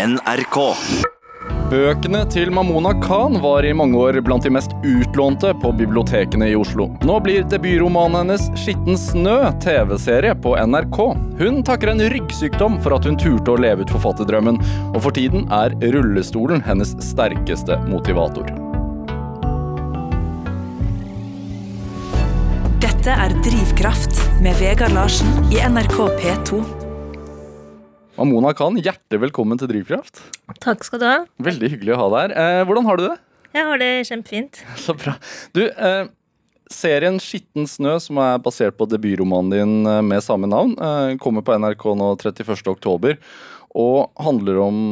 NRK. Bøkene til Mamona Khan var i mange år blant de mest utlånte på bibliotekene i Oslo. Nå blir debutromanen hennes 'Skitten snø' TV-serie på NRK. Hun takker en ryggsykdom for at hun turte å leve ut forfatterdrømmen, og for tiden er rullestolen hennes sterkeste motivator. Dette er Drivkraft med Vegard Larsen i NRK P2. Mamona Khan, hjertelig velkommen til Drivkraft. Takk skal du ha. Veldig hyggelig å ha deg her. Eh, hvordan har du det? Jeg har det kjempefint. Så bra. Du, eh, serien 'Skitten snø', som er basert på debutromanen din eh, med samme navn, eh, kommer på NRK nå 31. oktober, og handler om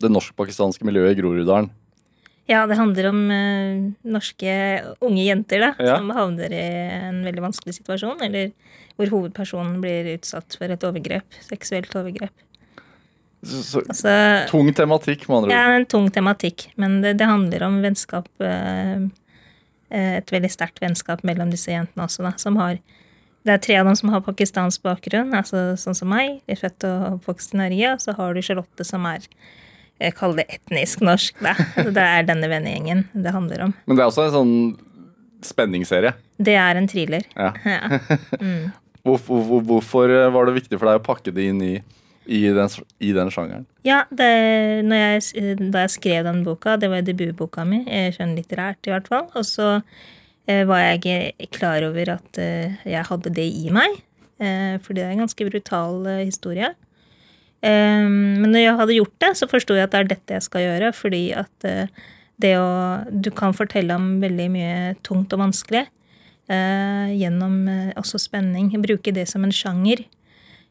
det norsk-pakistanske miljøet i Groruddalen. Ja, det handler om eh, norske unge jenter da, Ja. som havner i en veldig vanskelig situasjon, eller hvor hovedpersonen blir utsatt for et overgrep, seksuelt overgrep. Så, så, Altså, tung tematikk, med andre ord. Ja, en tung tematikk, men det, det handler om vennskap, eh, eh, et veldig sterkt vennskap mellom disse jentene også, da, som har det er tre av dem som har pakistansk bakgrunn, altså sånn som meg. De er født og oppvokst i Norge. Og så har du Charlotte, som er jeg kaller det etnisk norsk. Da. Det er denne vennegjengen det handler om. Men det er også en sånn spenningsserie. Det er en thriller. Ja. Ja. Hvorfor, hvorfor var det viktig for deg å pakke det inn i, i, den, i den sjangeren? Ja, det, jeg, da jeg skrev den boka, det var debutboka mi, eh, skjønnlitterært i hvert fall, og så eh, var jeg ikke klar over at eh, jeg hadde det i meg, for det er en ganske brutal historie. Eh, men når jeg hadde gjort det, så forsto jeg at det er dette jeg skal gjøre, fordi at det å Du kan fortelle om veldig mye tungt og vanskelig gjennom også spenning. Bruke det som en sjanger.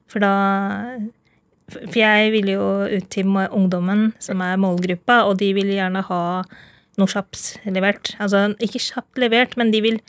For da For jeg vil jo ut til ungdommen, som er målgruppa, og de vil gjerne ha noe kjapt levert. Altså ikke kjapt levert, men de vil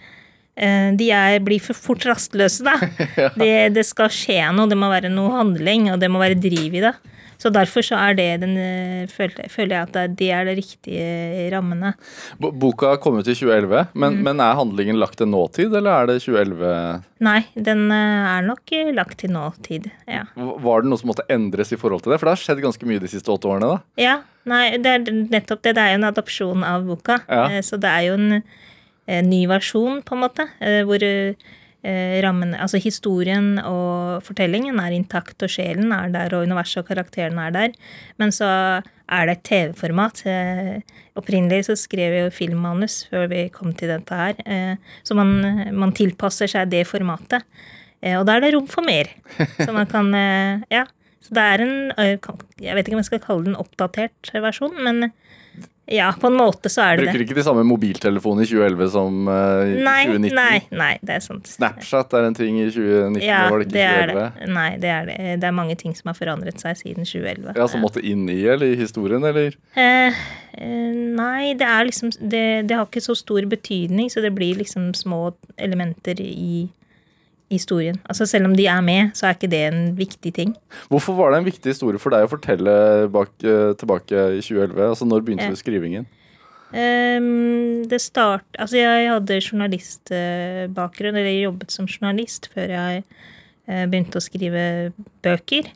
eh, de er, blir for fort rastløse, da. det, det skal skje noe, det må være noe handling, og det må være driv i det. Så derfor så er det den eh, føler, føler jeg at det- er de riktige rammene. Boka kom ut i 2011, men, Mm. men er handlingen lagt til nåtid, eller er det 2011 Nei, den eh, er nok eh, lagt til nåtid, ja. Var det noe som måtte endres i forhold til det? For det har skjedd ganske mye de siste åtte årene. da. Ja, nei, det er nettopp det. Det er jo en adopsjon av boka. Ja. Eh, Så det er jo en, eh, ny versjon, på en måte, eh, hvor eh, rammen, altså historien og fortellingen er intakt, og sjelen er der, og universet og karakterene er der. Men så er det et TV-format. Eh, Opprinnelig så skrev jeg jo filmmanus før vi kom til dette her. eh, Så man, man tilpasser seg det formatet. Eh, Og da er det rom for mer. Så man kan eh, Ja. Så det er en eh, Jeg vet ikke om jeg skal kalle det en oppdatert versjon, men ja, på en måte så er det Bruker det. ikke de samme mobiltelefonene i 2011 som eh, i Nei, 2019? nei, nei, det er sant. Snapchat er en ting i 2019, Ja, var det ikke det i er 2011? det. Nei, det er det. Det er mange ting som har forandret seg siden 2011. Ja, Som måtte inn i eller i historien, eller? Eh, eh, nei, det er liksom det, det har ikke så stor betydning, så det blir liksom små elementer i historien. Altså Selv om de er med, så er ikke det en viktig ting. Hvorfor var det en viktig historie for deg å fortelle bak, eh, tilbake i 2011? Altså, Når begynte Ja. du skrivingen? Um, det start, altså jeg hadde journalistbakgrunn, eller jeg jobbet som journalist før jeg eh, begynte å skrive bøker.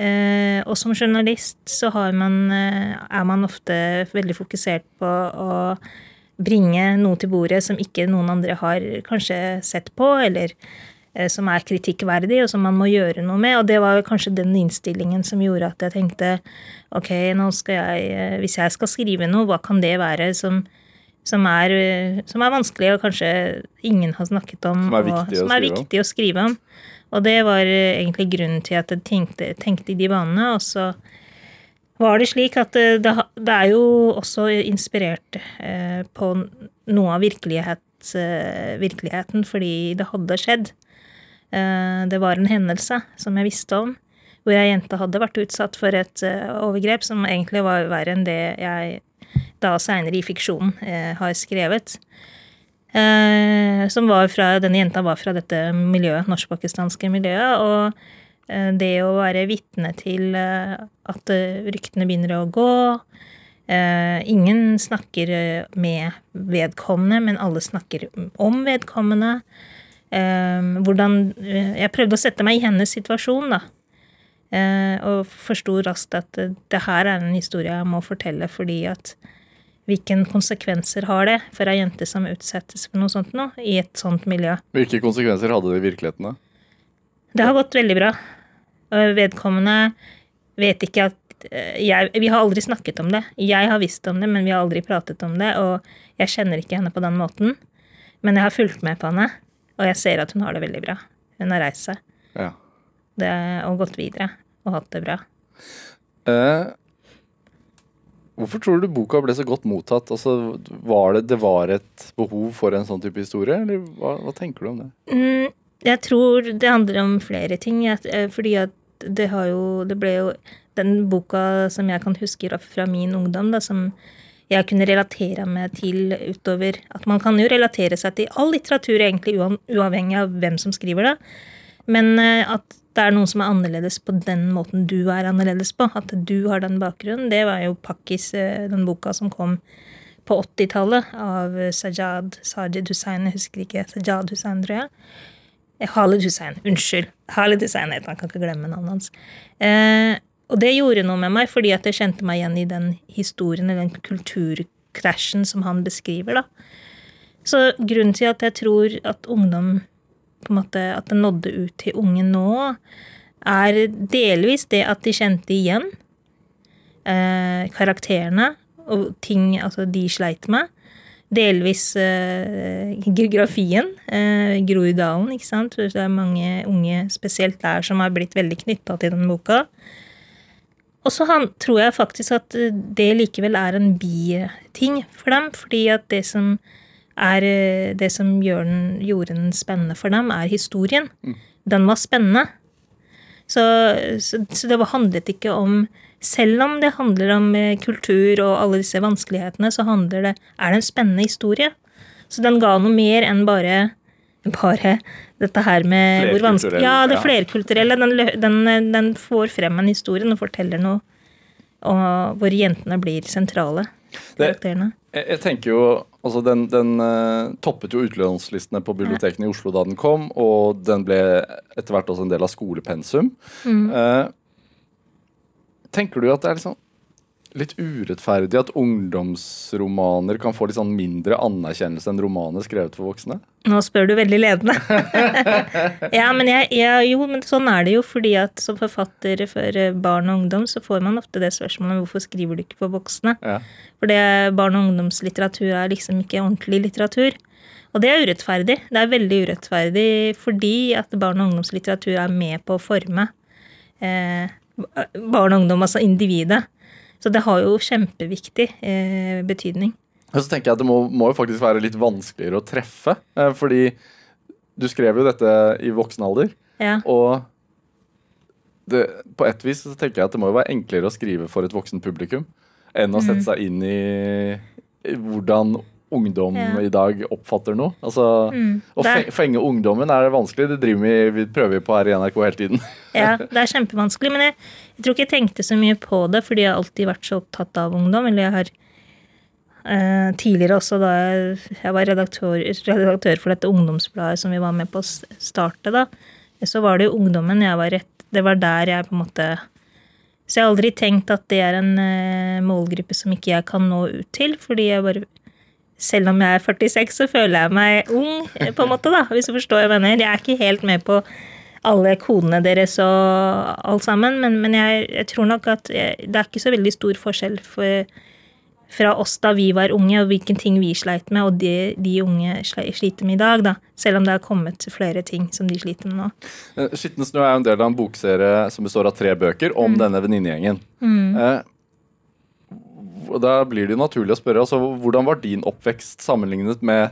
Uh, og som journalist så har man, uh, er man ofte veldig fokusert på å bringe noe til bordet som ikke noen andre har kanskje sett på, eller som er kritikkverdig, og som man må gjøre noe med. Og det var kanskje den innstillingen som gjorde at jeg tenkte ok, jeg, eh, hvis jeg skal skrive noe, hva kan det være som, som, er, eh, som er vanskelig, og kanskje ingen har snakket om, Som er og som å er viktig å skrive om. Og det var eh, egentlig grunnen til at jeg tenkte, tenkte i de banene, og så var det slik at det, det, er jo også inspirert eh, på noe av virkelighets, eh, virkeligheten, fordi det hadde skjedd. Eh, det var en hendelse som jeg visste om, hvor ei jente hadde vært utsatt for et eh, overgrep som egentlig var verre enn det jeg da seinere i fiksjonen eh, har skrevet. Som var fra, Denne jenta var fra dette miljøet, norsk-pakistanske miljøet. Og det å være vitne til at ryktene begynner å gå Ingen snakker med vedkommende, men alle snakker om vedkommende. Eh, hvordan eh, Jeg prøvde å sette meg i hennes situasjon, da. Eh, og forsto raskt at eh, det her er en historie jeg må fortelle, fordi at Hvilke konsekvenser har det for ei jente som utsettes for noe sånt nå, i et sånt miljø? Hvilke konsekvenser hadde det i virkeligheten? da? Det har gått veldig bra. Vedkommende vet ikke at jeg, Vi har aldri snakket om det. Jeg har visst om det, men vi har aldri pratet om det. Og jeg kjenner ikke henne på den måten. Men jeg har fulgt med på henne, og jeg ser at hun har det veldig bra. Hun har reist seg Ja. det, og gått videre og hatt det bra. Eh, hvorfor tror du boka ble så godt mottatt? Altså, var det, det var et behov for en sånn type historie, eller hva, hva tenker du om det? Mm, jeg tror det handler om flere ting. Eh, fordi at det har jo Det ble jo den boka som jeg kan huske fra- fra min ungdom, da, som jeg kunne relatere meg til utover At man kan jo relatere seg til all litteratur, egentlig uavhengig av hvem som skriver det. Men eh, at det er noen som er annerledes på den måten du er annerledes på. At du har den bakgrunnen. Det var jo Pakkis, eh, den boka som kom på 80-tallet av eh, Sajad Sajid Hussein. Jeg husker ikke. Sajad Hussein, tror jeg. Halid Hussein. Unnskyld. Halid Hussein jeg. Kan ikke glemme navnet hans. Eh, og det gjorde noe med meg, fordi at jeg kjente meg igjen i den historien, i den kulturkrasjen som han beskriver, da. Så grunnen til at jeg tror at ungdom på en måte, At det nådde ut til unge nå, er delvis det at de kjente igjen eh, karakterene og ting altså de sleit med. Delvis eh, geografien. Eh, Groruddalen, ikke sant. Det er mange unge, spesielt der, som har blitt veldig knytta til den boka. Og så tror jeg faktisk at eh, det likevel er en biting for dem. Fordi at det som er eh, det som gjør den, gjorde den spennende for dem, er historien. Den var spennende. Så, så, så det handlet ikke om Selv om det handler om eh, kultur og alle disse vanskelighetene, så handler det, er det en spennende historie. Så den ga noe mer enn bare, bare dette her med hvor vanskelig Ja, det flerkulturelle. Den, den, den får frem en historie, den forteller noe og, hvor jentene blir sentrale. Det- Karakterene. Jeg, jeg tenker jo, altså Den, den uh, toppet jo utlånslistene på bibliotekene i Oslo da den kom, og den ble etter hvert også en del av skolepensum. Eh, tenker du at det er liksom litt urettferdig at ungdomsromaner kan få litt sånn mindre anerkjennelse enn romaner skrevet for voksne? Nå spør du veldig ledende. ja, men jeg, jeg, jo, men sånn er det jo, fordi at som forfatter for barn og ungdom, så får man ofte det spørsmålet hvorfor skriver du ikke for voksne? Ja. For barn- og ungdomslitteratur er liksom ikke ordentlig litteratur. Og det er urettferdig. Det er veldig urettferdig fordi at barn- og ungdomslitteratur er med på å forme eh, barn og ungdom, altså individet. Så det har jo kjempeviktig eh, betydning. Og så tenker jeg at Det må, må jo faktisk være litt vanskeligere å treffe. Eh, fordi du skrev jo dette i voksen alder. Ja. Og det, på et vis så tenker jeg at det må jo være enklere å skrive for et voksen publikum enn å Mm. sette seg inn i, i hvordan ungdom Ja. i dag oppfatter noe. Altså, Mm. Å fe- fenge ungdommen er vanskelig. Det driver vi, vi prøver på her i NRK hele tiden. Ja, det er kjempevanskelig. Men jeg, jeg tror ikke jeg tenkte så mye på det, fordi jeg har alltid vært så opptatt av ungdom. Eller jeg har eh, tidligere også, da jeg, jeg var redaktør, redaktør for dette ungdomsbladet som vi var med på å starte, da, så var det jo ungdommen jeg var rett Det var der jeg på en måte Så jeg har aldri tenkt at det er en eh, målgruppe som ikke jeg kan nå ut til, fordi jeg bare selv om jeg er 46, så føler jeg meg ung, eh, på en måte, da, hvis du forstår hva jeg mener. Jeg er ikke helt med på alle kodene deres og alt sammen, men, men jeg, jeg tror nok at jeg, det er ikke så veldig stor forskjell for, fra oss da vi var unge, og hvilken ting vi sleit med, og de, de unge sliter med i dag, da. Selv om det har kommet flere ting som de sliter med nå. Eh, Skitten snø er en del av en bokserie som består av tre bøker Mm. om denne venninnegjengen. Eh, og da blir det jo naturlig å spørre altså, hvordan var din oppvekst sammenlignet med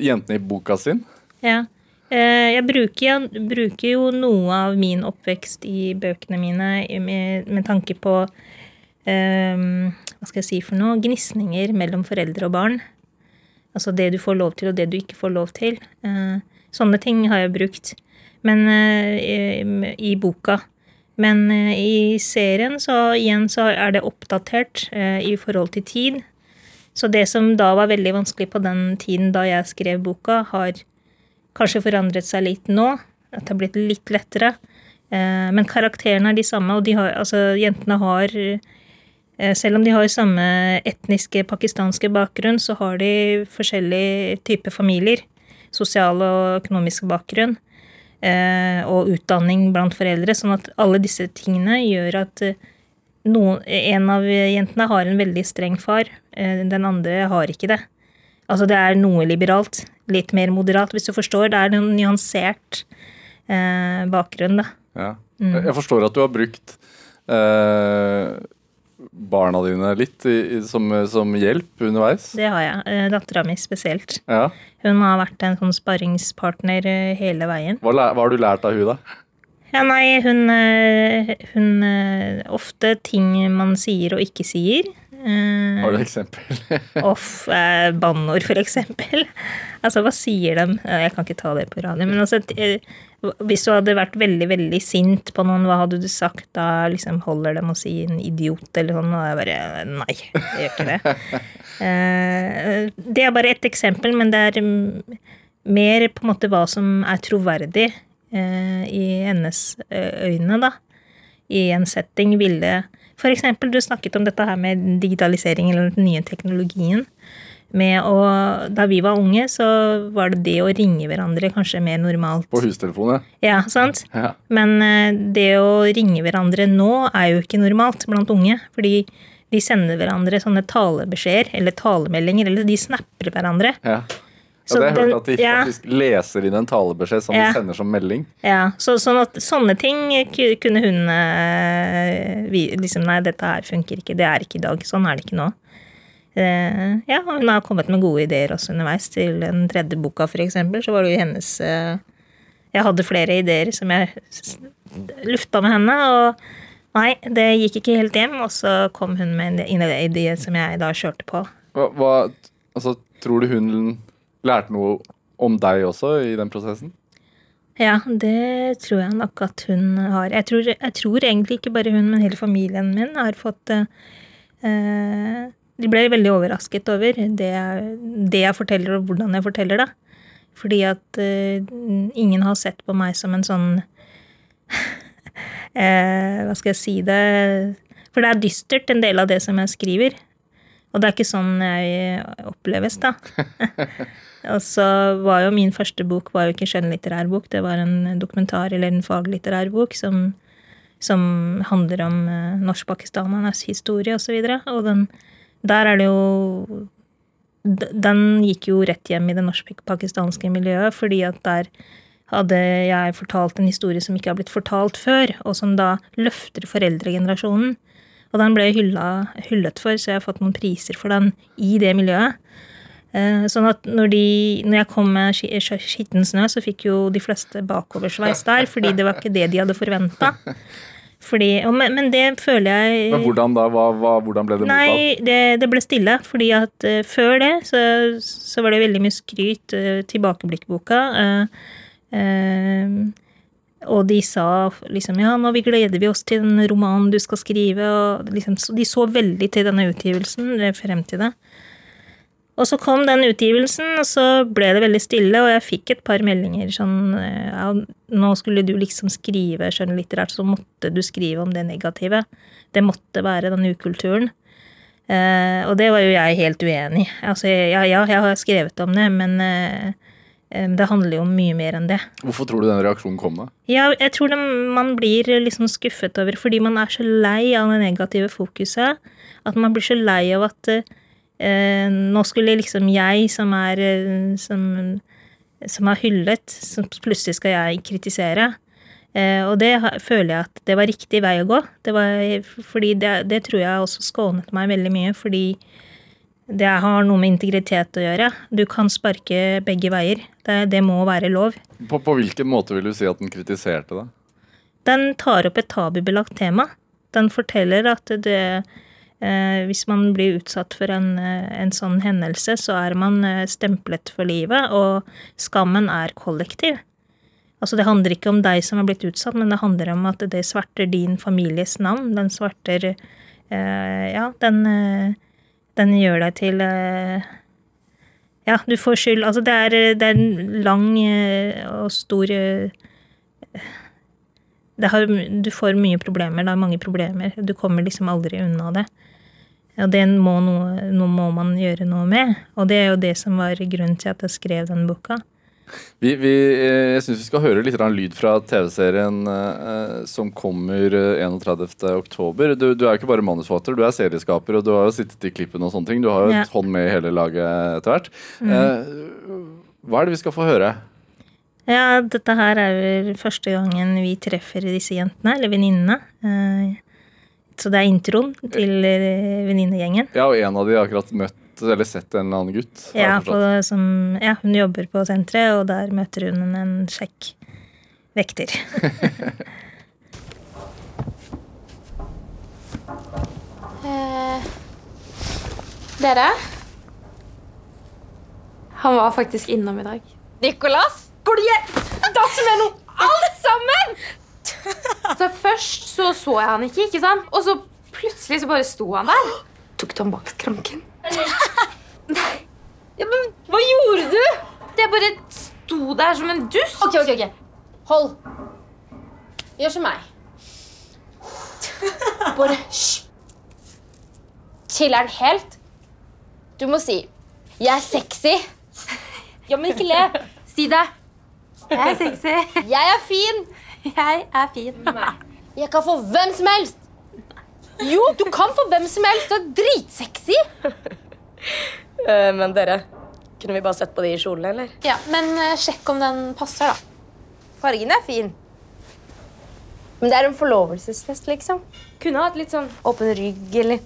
jentene i boka sin? Ja. Eh, Jeg bruker, bruker jo noe av min oppvekst i bøkene mine med, med tanke på um, Hva skal jeg si for noe? Gnisninger mellom foreldre og barn. Altså det du får lov til, og det du ikke får lov til. Uh, Sånne ting har jeg brukt. Men uh, i, i boka. Men eh, i serien så igjen så er det oppdatert eh, i forhold til tid. Så det som da var veldig vanskelig på den tiden da jeg skrev boka, har kanskje forandret seg litt nå. At det har blitt litt lettere. Eh, men karakterene er de samme, og de har, altså, jentene har Selv om de har samme etniske pakistanske bakgrunn, så har de forskjellig type familier. Sosial og økonomisk bakgrunn. Eh, Og utdanning blant foreldre. Sånn at alle disse tingene gjør at eh, noen, en av jentene har en veldig streng far. eh, Den andre har ikke det. Altså det er noe liberalt. Litt mer moderat, hvis du forstår. Det er en nyansert eh, bakgrunn, da. Ja. Jeg forstår at du har brukt eh, barna dine litt i, som, som hjelp underveis. Det har jeg. Eh, Dattera mi spesielt. Ja. Hun har vært en sånn sparringspartner eh, hele veien. Hva, hva har du lært av hun da? Ja, nei, hun, eh, hun Ofte ting man sier og ikke sier. Har du et eksempel? Off, eh, banneord, for eksempel. Altså, hva sier de? Jeg kan ikke ta det på radio, men altså Hvis du hadde vært veldig, veldig sint på noen, hva hadde du sagt da? Liksom holder dem å si en idiot eller sånn? Og jeg bare Nei, jeg gjør ikke det. Eh, Det er bare ett eksempel, men det er mer på en måte hva som er troverdig eh, i hennes eh, øyne, da. I en setting ville For eksempel, du snakket om dette her med digitalisering eller den nye teknologien. Med å, da vi var unge, så var det det å ringe hverandre kanskje mer normalt. På hustelefonen? Ja, sant? Ja. Men eh, det å ringe hverandre nå er jo ikke normalt blant unge. Fordi de sender hverandre sånne talebeskjeder eller talemeldinger, eller de snapper hverandre. ja. Ja det har jeg hørt at de ja. faktisk leser inn en talebeskjed som Ja. de sender som melding. Ja, så, sånn at sånne ting kunne hun eh, vi, liksom, Nei, dette her funker ikke. Det er ikke i dag. Sånn er det ikke nå. Eh, ja, hun har kommet med gode ideer også underveis. Til den tredje boka, for eksempel, så var det jo hennes eh, Jeg hadde flere ideer som jeg lufta med henne, og nei, det gikk ikke helt hjem. Og så kom hun med en idé- idé som jeg da kjørte på. Hva, hva, altså, tror du hun lærte noe om deg også i den prosessen? Ja, det tror jeg nok at hun har. Jeg tror, jeg tror egentlig ikke bare hun, men hele familien min har fått eh, eh, De ble veldig overrasket over det jeg, det jeg forteller, og hvordan jeg forteller det. Fordi at uh, ingen har sett på meg som en sånn uh, Hva skal jeg si det For det er dystert, en del av det som jeg skriver. Og det er ikke sånn jeg oppleves, da. Og så var jo min første bok var jo ikke skjønnlitterær bok, det var en dokumentar eller en faglitterær bok som, som handler om uh, norsk-pakistanernes historie osv. Og, så og den, der er det jo Den gikk jo rett hjem i det norsk-pakistanske miljøet, fordi at der hadde jeg fortalt en historie som ikke har blitt fortalt før, og som da løfter foreldregenerasjonen. Og den ble jeg hyllet for, så jeg har fått noen priser for den i det miljøet. Eh, Sånn at når, de, når jeg kom med ski- skitten snø, så fikk jo de fleste bakoversveis der, fordi det var ikke det de hadde forventa. Men, men det føler jeg Men hvordan da? Hva, hva, hvordan ble det mottatt? Nei, det, det ble stille. Fordi at uh, før det så, så var det veldig mye skryt. uh, tilbakeblikkboka. Uh, og de sa liksom ja, nå vi gleder vi oss til den romanen du skal skrive. og liksom, så De så veldig til denne utgivelsen, frem til det. Og så kom den utgivelsen, og så ble det veldig stille, og jeg fikk et par meldinger sånn eh, ja, Nå skulle du liksom skrive skjønnlitterært, så måtte du skrive om det negative. Det måtte være den ukulturen. Eh, og det var jo jeg helt uenig i. Altså, ja, ja, jeg har skrevet om det, men eh, eh, det handler jo om mye mer enn det. Hvorfor tror du den reaksjonen kom da? Ja, jeg tror det, man blir liksom skuffet over fordi man er så lei av det negative fokuset. At man blir så lei av at eh, nå skulle liksom jeg, som er eh, som, som er hyllet, som plutselig skal jeg kritisere. Eh, og det føler jeg at det var riktig vei å gå. Det var, fordi det, det tror jeg også skånet meg veldig mye, fordi det har noe med integritet å gjøre. Du kan sparke begge veier. Det, det må være lov. På, på hvilken måte vil du si at den kritiserte deg? Den tar opp et tabubelagt tema. Den forteller at det, eh, hvis man blir utsatt for en, eh, en sånn hendelse, så er man eh, stemplet for livet, og skammen er kollektiv. Altså Det handler ikke om deg som er blitt utsatt, men det handler om at det sverter din families navn. Den sverter eh, Ja, den, eh, den gjør deg til eh, Ja, du får skyld. Altså det er, det er en lang eh, og stor eh, har, du får mye problemer. Det er mange problemer. Du kommer liksom aldri unna det. Og det må, noe, noe må man gjøre noe med. Og det er jo det som var grunnen til at jeg skrev den boka. Vi, vi, eh, jeg syns vi skal høre litt lyd fra TV-serien eh, som kommer 31.10. Du, du er ikke bare manusforfatter, du er serieskaper, og du har jo sittet i klippene og sånne ting. Du har jo Ja. hånd med i hele laget etter hvert. Eh, hva er det vi skal få høre? Ja, dette her er vel første gangen vi treffer disse jentene, eller venninnene. Så det er introen til eh, venninnegjengen. Ja, og en av de har akkurat møtt eller sett en annen gutt. Ja, på, som, ja, hun jobber på senteret, og der møter hun en kjekk vekter. Eh, dere? Han var faktisk innom i dag. Nicolas, går du hjem? dass med noe alt sammen? Så Først så så jeg han ikke, ikke sant? og så plutselig så bare sto han der. Tok du ham bak skranken? Nei. Ja, men Hva gjorde du? Det bare sto der som en dust. Ok, ok, ok. Hold. Gjør som meg. Bare hysj. Chiller'n helt. Du må si 'jeg er sexy'. Ja, men ikke le. Si det. Jeg er sexy. 'Jeg er fin'. Jeg er fin. Jeg kan få hvem som helst. Jo, du kan få hvem som helst. Du er dritsexy. Eh, Men dere, kunne vi bare sett på de kjolene, eller? Ja, Men eh, sjekk om den passer, da. Fargen er fin. Men det er en forlovelsesfest, liksom. Kunne hatt litt sånn åpen rygg eller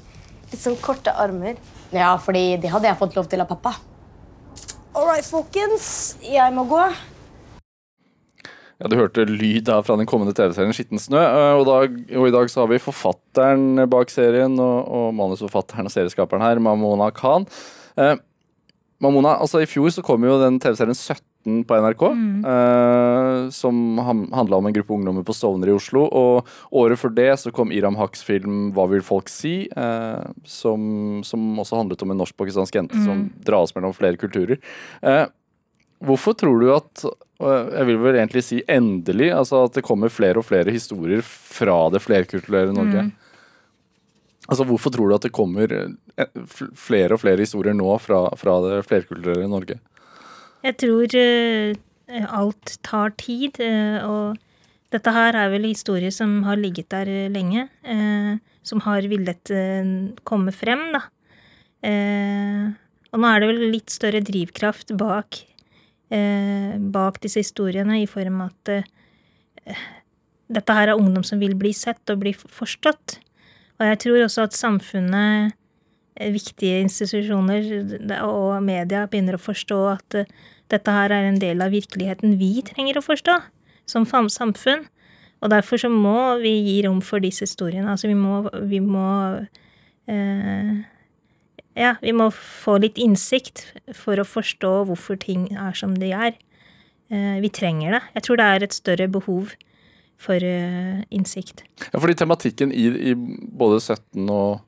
litt sånn korte armer. Ja, fordi det hadde jeg fått lov til av pappa. All right, folkens. Jeg må gå. Ja, Du hørte lyd her fra den kommende TV-serien 'Skitten snø'. eh, Og, og i dag så har vi forfatteren bak serien og, og manusforfatteren og serieskaperen her, Mamona Khan. Eh, Mamona, altså I fjor så kom jo den TV-serien 17 på NRK, eh, som handla om en gruppe ungdommer på Stovner i Oslo. Og året før det så kom Iram Haks film 'Hva vil folk si?', eh, som, som også handlet om en norsk-pakistansk jente som dras mellom flere kulturer. Eh, Hvorfor tror du at jeg vil vel egentlig si endelig, altså at det kommer flere og flere historier fra det flerkulturelle Norge? Altså Hvorfor tror du at det kommer eh, flere og flere historier nå fra, fra det flerkulturelle Norge? Jeg tror uh, alt tar tid, uh, og dette her er vel historier som har ligget der lenge. Uh, Som har villet komme frem, da. Og nå er det vel litt større drivkraft bak, bak disse historiene, i form av at eh, dette her er ungdom som vil bli sett og bli forstått. Og jeg tror også at samfunnet eh, viktige institusjoner og media begynner å forstå at eh, dette her er en del av virkeligheten vi trenger å forstå som samfunn. Og derfor så må vi gi rom for disse historiene. Altså vi må, vi må eh, Ja, vi må få litt innsikt for å forstå hvorfor ting er som de er. Eh, vi trenger det. Jeg tror det er et større behov for eh, innsikt. Ja, fordi tematikken i, i både 17 og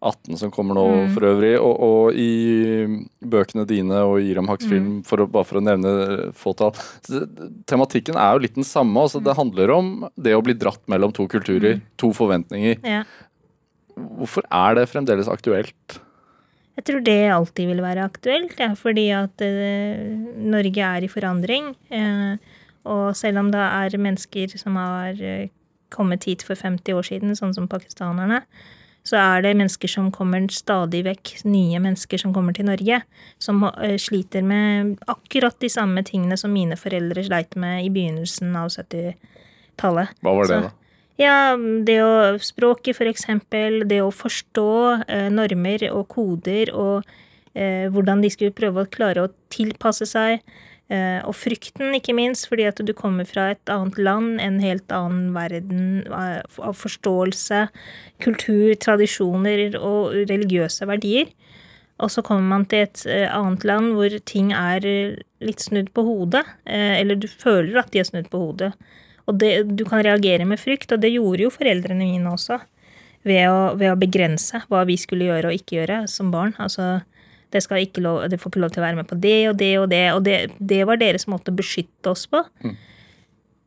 18 som kommer nå for øvrig, og, og i bøkene dine og i Iram Haqs film, for å, bare for å nevne fåtall Tematikken er jo litt den samme. altså Det handler om det å bli dratt mellom to kulturer, to forventninger. Ja. Hvorfor er det fremdeles aktuelt? Jeg tror det alltid vil være aktuelt, ja, fordi at eh, Norge er i forandring. Eh, og selv om det er mennesker som har eh, kommet hit for 50 år siden, sånn som pakistanerne, så er det mennesker som kommer stadig vekk, nye mennesker som kommer til Norge, som eh, sliter med akkurat de samme tingene som mine foreldre sleit med i begynnelsen av 70-tallet. Hva var det, da? Ja, det å språket for eksempel, det å forstå eh, normer og koder og eh, hvordan de skulle prøve å klare å tilpasse seg. Eh, og frykten, ikke minst, fordi at du kommer fra et annet land, en helt annen verden eh, av forståelse, kultur, tradisjoner og religiøse verdier. Og så kommer man til et eh, annet land hvor ting er eh, litt snudd på hodet. Eller du føler at de er snudd på hodet. Og det, du kan reagere med frykt, og det gjorde jo foreldrene mine også. Ved å, ved å begrense hva vi skulle gjøre og ikke gjøre som barn. Altså, det, skal ikke lov, det får ikke lov til å være med på det og det og det. Og det, det var deres måte å beskytte oss på. Mm.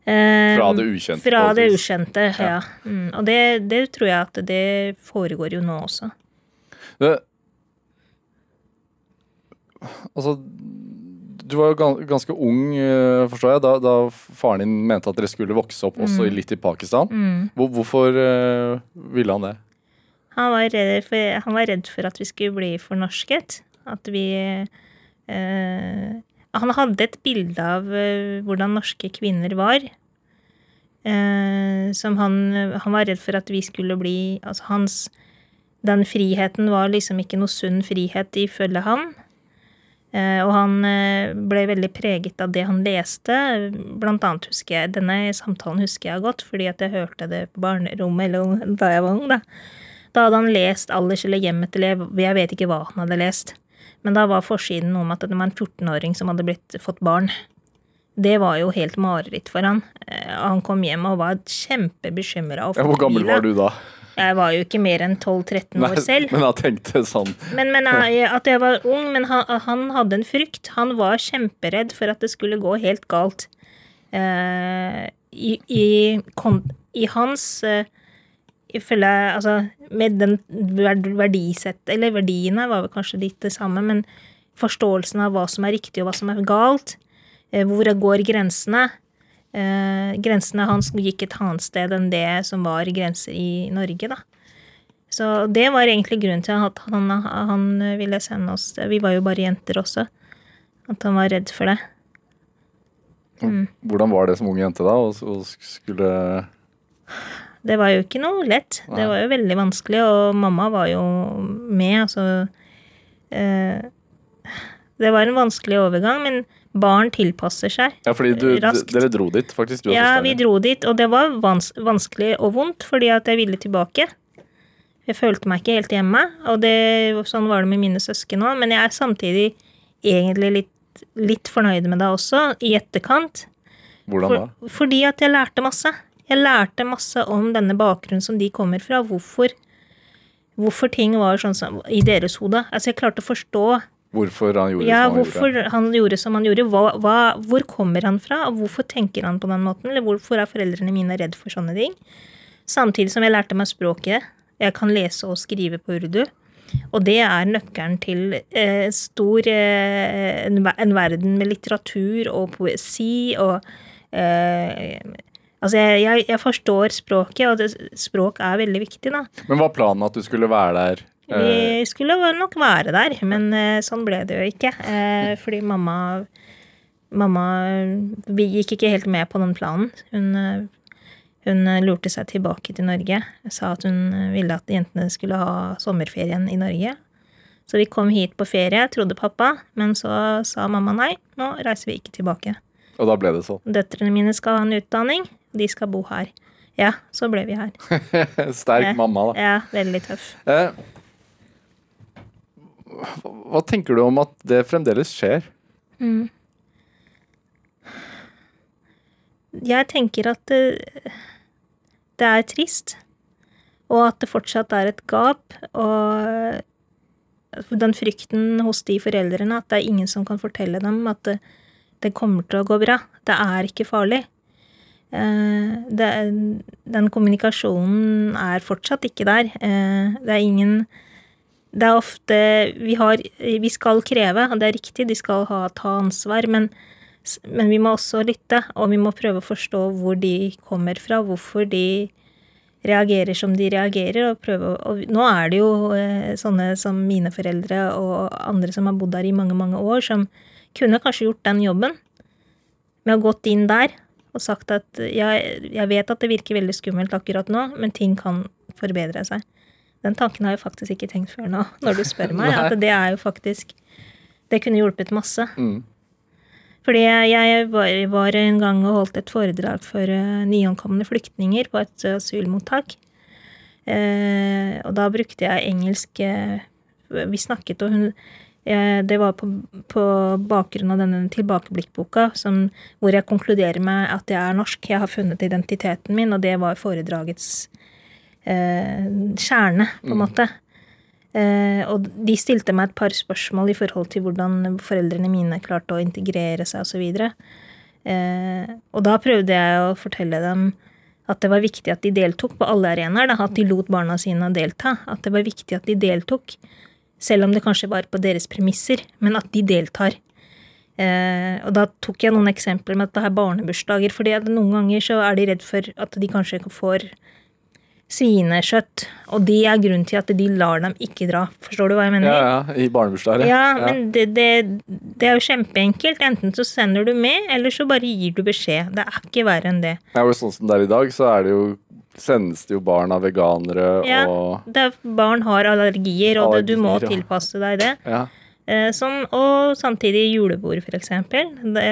Fra det ukjente, Fra det ukjente, ukjente, ja. Mm, og det, det tror jeg at det foregår jo nå også. Det, altså, du var jo ganske ung, eh, forstår jeg, da, da faren din mente at dere skulle vokse opp også mm. litt i Pakistan. Hvor, hvorfor eh, ville han det? Han var, redd for, han var redd for at vi skulle bli fornorsket. At vi eh, Han hadde et bilde av eh, hvordan norske kvinner var. Eh, som han, han var redd for at vi skulle bli Altså hans Den friheten var liksom ikke noe sunn frihet ifølge han. Eh, og han eh, ble veldig preget av det han leste. Blant annet husker jeg Denne samtalen husker jeg godt, fordi at jeg hørte det på barnerommet eller da jeg var ung. Da Da hadde han lest 'Alders eller hjemmet til elev'. Jeg vet ikke hva han hadde lest. Men da var forsiden noe om at det var en 14-åring som hadde blitt, fått barn. Det var jo helt mareritt for han. Eh, Han kom hjem og var kjempebekymra. Ja, hvor gammel var du da? Jeg var jo ikke mer enn 12-13 år selv. men jeg tenkte sånn Men, men jeg, at jeg var ung, men han, han hadde en frykt. Han var kjemperedd for at det skulle gå helt galt. Uh, i, i, kon, I hans uh, Ifølge Altså, med den verdisett Eller verdiene var vel kanskje litt det samme, men forståelsen av hva som er riktig og hva som er galt. uh, hvor går grensene? Eh, grensene hans gikk et annet sted enn det som var grenser i Norge, da. Så det var egentlig grunnen til at han, han ville sende oss Vi var jo bare jenter også. At han var redd for det. Hvordan var det som ung jente da? Og, og skulle Det var jo ikke noe lett. Det var jo veldig vanskelig, og mamma var jo med, altså eh, Det var en vanskelig overgang, men barn tilpasser seg. raskt. Ja, fordi du, Raskt. dere dro dit, faktisk. Du Ja, vi dro dit, og det var vans vanskelig og vondt, fordi at jeg ville tilbake. Jeg følte meg ikke helt hjemme, og det, sånn var det med mine søsken òg. Men jeg er samtidig egentlig litt, litt fornøyd med det også, i etterkant. Hvordan da? For, fordi at jeg lærte masse. Jeg lærte masse om denne bakgrunnen som de kommer fra. Hvorfor, hvorfor ting var sånn som i deres hode. Altså, jeg klarte å forstå Hvorfor han gjorde ja, som han hvorfor gjorde? han gjorde som han gjorde. Hva, hva, hvor kommer han fra, og hvorfor tenker han på den måten? Eller hvorfor er foreldrene mine redd for sånne ting? Samtidig som jeg lærte meg språket. Jeg kan lese og skrive på urdu. Og det er nøkkelen til eh, stor eh, en, en verden med litteratur og poesi og eh, Altså, jeg, jeg, jeg forstår språket, og det, språk er veldig viktig, da. Men var planen at du skulle være der? Eh, Vi skulle nok være der, men eh, sånn ble det jo ikke. Eh, fordi mamma Mamma Vi gikk ikke helt med på den planen. Hun, eh, hun eh, lurte seg tilbake til Norge. Sa at hun eh, ville at jentene skulle ha sommerferien i Norge. Så vi kom hit på ferie, trodde pappa, men så sa mamma nei, nå reiser vi ikke tilbake. Og da ble det sånn. Døtrene mine skal ha en utdanning, de skal bo her. Ja, så ble vi her. Sterk mamma, da. Ja, veldig tøff. Eh, hva- tenker du om at det fremdeles skjer? Jeg tenker at det, det er trist, og at det fortsatt er et gap. Og den frykten hos de foreldrene at det er ingen som kan fortelle dem at det, det kommer til å gå bra. Det er ikke farlig. Eh, Det, den kommunikasjonen er fortsatt ikke der. Eh, Det er ingen Det er ofte Vi har Vi skal kreve, og det er riktig, de skal ha, ta ansvar, men Men vi må også lytte, og vi må prøve å forstå hvor de kommer fra, hvorfor de reagerer som de reagerer, og prøve å og Nå er det jo eh, sånne som mine foreldre og andre som har bodd der i mange, mange år, som kunne kanskje gjort den jobben med å gått inn der og sagt at jeg, jeg vet at det virker veldig skummelt akkurat nå, men ting kan forbedre seg. Den tanken har jeg faktisk ikke tenkt før nå, når du spør meg. at det er jo faktisk Det kunne hjulpet masse. Mm. Fordi jeg, var, var en gang og holdt et foredrag for uh, nyankomne flyktninger på et eh, asylmottak. Uh, og da brukte jeg engelsk uh, Vi snakket, og hun Det var på, på bakgrunn av denne tilbakeblikkboka som, hvor jeg konkluderer med at jeg er norsk. Jeg har funnet identiteten min, og det var foredragets kjerne, på en måte. Eh, og de stilte meg et par spørsmål i forhold til hvordan foreldrene mine klarte å integrere seg osv. Eh, og da prøvde jeg å fortelle dem at det var viktig at de deltok på alle arenaer. da, At de lot barna sine delta. At det var viktig at de deltok. Selv om det kanskje var på deres premisser, men at de deltar. Eh, og da tok jeg noen eksempler med at det er barnebursdager. fordi noen ganger så er de redd for at de kanskje får svinekjøtt. Og det er grunnen til at de lar dem ikke dra. Forstår du hva jeg mener? Ja, ja, I barnebursdager. Ja, men det, det, det er jo kjempeenkelt. Enten så sender du med, eller så bare gir du beskjed. Det er ikke verre enn det. Ja, og sånn som det er i dag, så er det jo sendes det jo barn av veganere Ja, og er, barn har allergier, og det, du må ja. tilpasse deg det. Ja. Eh, Sånn, og samtidig julebord, for eksempel. Det,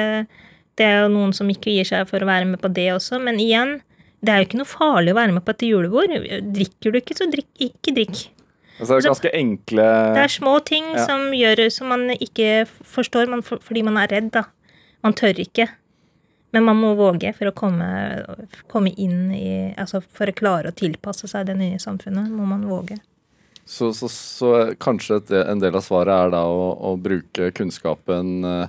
det er jo noen som ikke gir seg for å være med på det også, men igjen, det er jo ikke noe farlig å være med på et julebord. Drikker du ikke, så drikk, ikke drikk. Altså, det er ganske enkle Det er små ting Ja. som gjør som man ikke forstår, man, for, fordi man er redd, da. Man tør ikke. Men man må våge for å komme, komme inn i Altså for å klare å tilpasse seg det nye samfunnet, må man våge. Så, så, så kanskje et, en del av svaret er da å, å bruke kunnskapen eh,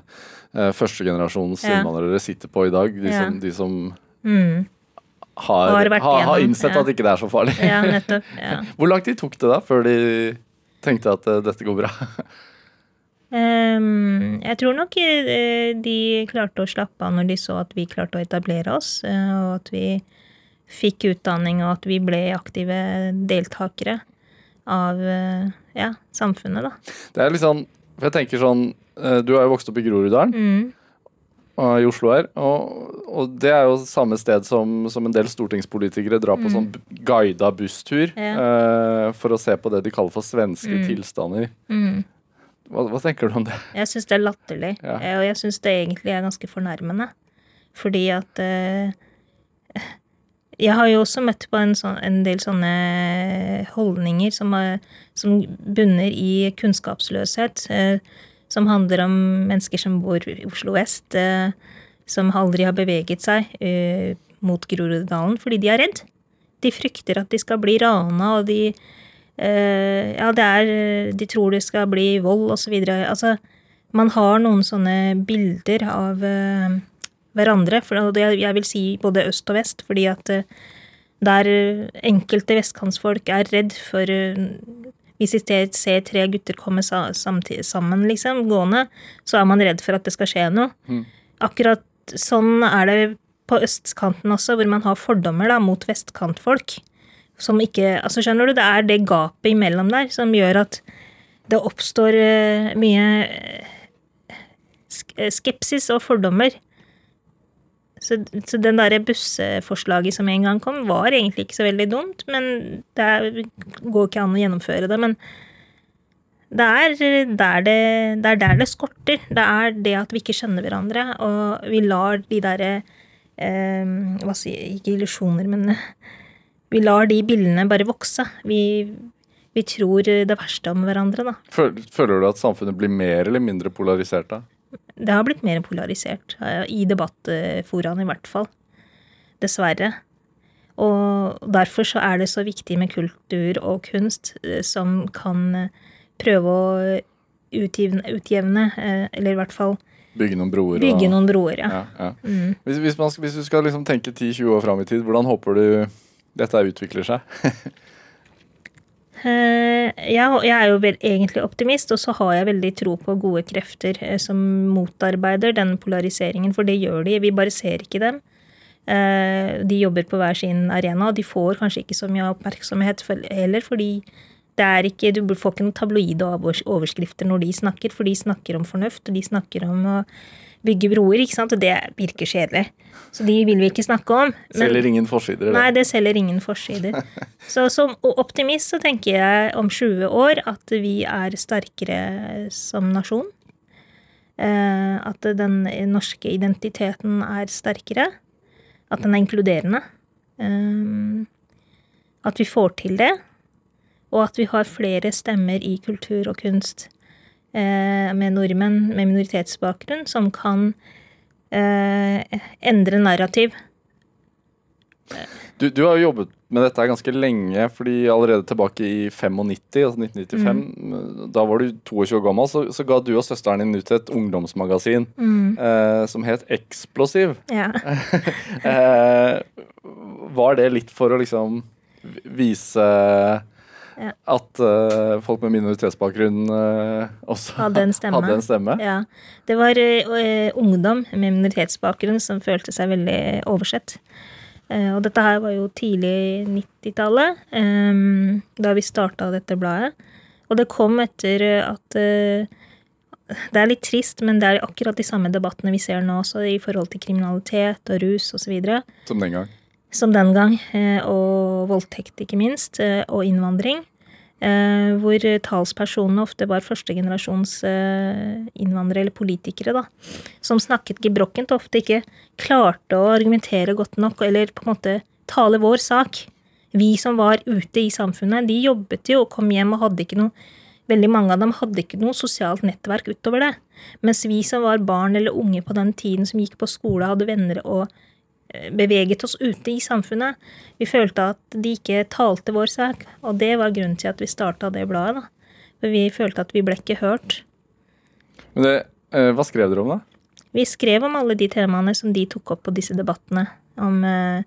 eh, førstegenerasjons Ja. innvandrere sitter på i dag. De Ja. som, de som Mm. Har, Har vært har, innsett ja. at ikke det er så farlig. Ja, nettopp. Ja. Hvor lang tid tok det da før de tenkte at uh, dette går bra? um, jeg tror nok uh, de klarte å slappe av når de så at vi klarte å etablere oss, uh, og at vi fikk utdanning, og at vi ble aktive deltakere av ja, samfunnet, da. Det er litt sånn, for jeg tenker sånn Du har jo vokst opp i Groruddalen, Mm. I Oslo her. Og, og det er jo samme sted som, som en del stortingspolitikere drar på sånn guida busstur Mm. Ja. uh, for å se på det de kaller for svenske Mm. tilstander. Mm. Hva, hva tenker du om det? Jeg syns det er latterlig, Ja. eh, og jeg syns det egentlig er ganske fornærmende. Fordi at uh, Jeg har jo også møtt på en, sånn, en del sånne holdninger som, uh, som bunner i kunnskapsløshet. Eh, som handler om mennesker som bor i Oslo vest, eh, som aldri har beveget seg eh, mot Groruddalen fordi de er redd. De frykter at de skal bli rana, og de eh, Ja, det er De tror det skal bli vold, videre. Altså, man har noen sånne bilder av hverandre, for jeg vil si både øst og vest, fordi at der enkelte vestkantsfolk er redd for Hvis vi ser, ser tre gutter komme sammen, liksom, gående, så er man redd for at det skal skje noe. Akkurat sånn er det på østkanten også, hvor man har fordommer da, mot vestkantfolk. Som ikke Altså, skjønner du, det er det gapet imellom der som gjør at det oppstår eh, mye eh, skepsis og fordommer. Så, så den derre busseforslaget som en gang kom, var egentlig ikke så veldig dumt, men det er, går ikke an å gjennomføre det. Men det er der det, det er der det skorter. Det er det at vi ikke skjønner hverandre, og vi lar de derre eh, Hva sier jeg, ikke illusjoner, men vi lar de bildene bare vokse. Vi, vi tror det verste om hverandre, da. Føler du at samfunnet blir mer eller mindre polarisert da? Det har blitt mer polarisert, i debattforaene i hvert fall. Dessverre. Og derfor så er det så viktig med kultur og kunst eh, som kan eh, prøve å utjevne, utjevne eh, eller i hvert fall Bygge noen broer? bygge noen broer, ja. ja, ja. Mm. Hvis, hvis, man, hvis du skal liksom tenke 10-20 år fram i tid, hvordan håper du dette utvikler seg? Eh, Jeg, er jo egentlig optimist, og så har jeg veldig tro på gode krefter eh, som motarbeider den polariseringen, for det gjør de. Vi bare ser ikke dem. Eh, De jobber på hver sin arena, og de får kanskje ikke så mye oppmerksomhet heller, fordi ikke, du får ikke noen tabloide overs- overskrifter når de snakker, for de snakker om fornuft, og de snakker om å bygge broer, ikke sant, og det virker kjedelig. Så de vil vi ikke snakke om. men- Selger ingen forsider? eller? Nei, det selger ingen forsider. Så som optimist så tenker jeg om 20 år at vi er sterkere som nasjon. Eh, At den norske identiteten er sterkere. At den er inkluderende. Eh, At vi får til det. Og at vi har flere stemmer i kultur og kunst eh, med nordmenn med minoritetsbakgrunn som kan eh, endre narrativ. Du, du har jo jobbet med dette ganske lenge, fordi allerede tilbake i 95, altså 1995, da var du 22 år gammel, så, så ga du og søsteren din ut et ungdomsmagasin eh, som het Eksplosiv. Ja. Eh, var det litt for å liksom vise at uh, folk med minoritetsbakgrunn uh, også Hadde en stemme. hadde en stemme? Ja. Det var uh, ungdom med minoritetsbakgrunn som følte seg veldig oversett. Og dette her var jo tidlig 90-tallet, um, da vi starta dette bladet. Og det kom etter at Det er litt trist, men det er akkurat de samme debattene vi ser nå også, i forhold til kriminalitet og rus osv. Som den gang. Som den gang. eh, Og voldtekt, ikke minst. eh, Og innvandring. eh, Hvor talspersonene ofte var førstegenerasjons innvandrere eller politikere. da, Som snakket gebrokkent og ofte ikke klarte å argumentere godt nok eller på en måte tale vår sak. Vi som var ute i samfunnet, de jobbet jo og kom hjem og hadde ikke noe Veldig mange av dem hadde ikke noe sosialt nettverk utover det. Mens vi som var barn eller unge på den tiden, som gikk på skole, hadde venner og beveget oss ute i samfunnet. Vi følte at de ikke talte vår sak, og det var grunnen til at vi starta det bladet. da. For vi følte at vi ble ikke hørt. Men det, eh, hva skrev dere om, da? Vi skrev om alle de temaene som de tok opp på disse debattene. Om eh,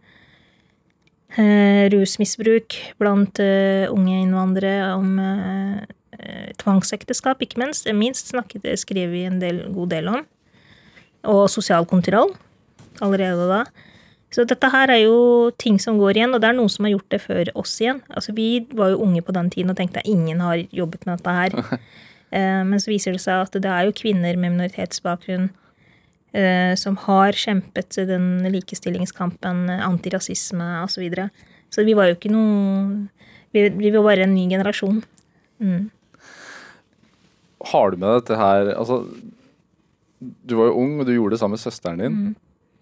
eh, rusmisbruk blant eh, unge innvandrere, om eh, eh, tvangsekteskap, ikke minst. Minst snakket, skrev vi en del, god del om. Og sosial kontroll allerede da. Så dette her er jo ting som går igjen, og det er noen som har gjort det før oss igjen. Altså Vi var jo unge på den tiden og tenkte at ingen har jobbet med dette her. Eh, men så viser det seg at det er jo kvinner med minoritetsbakgrunn eh, som har kjempet den likestillingskampen, antirasisme osv. Så, videre. så vi var jo ikke noe Vi, vi var bare en ny generasjon. Mm. Har du med dette her Altså, du var jo ung, og du gjorde det sammen med søsteren din. Mm.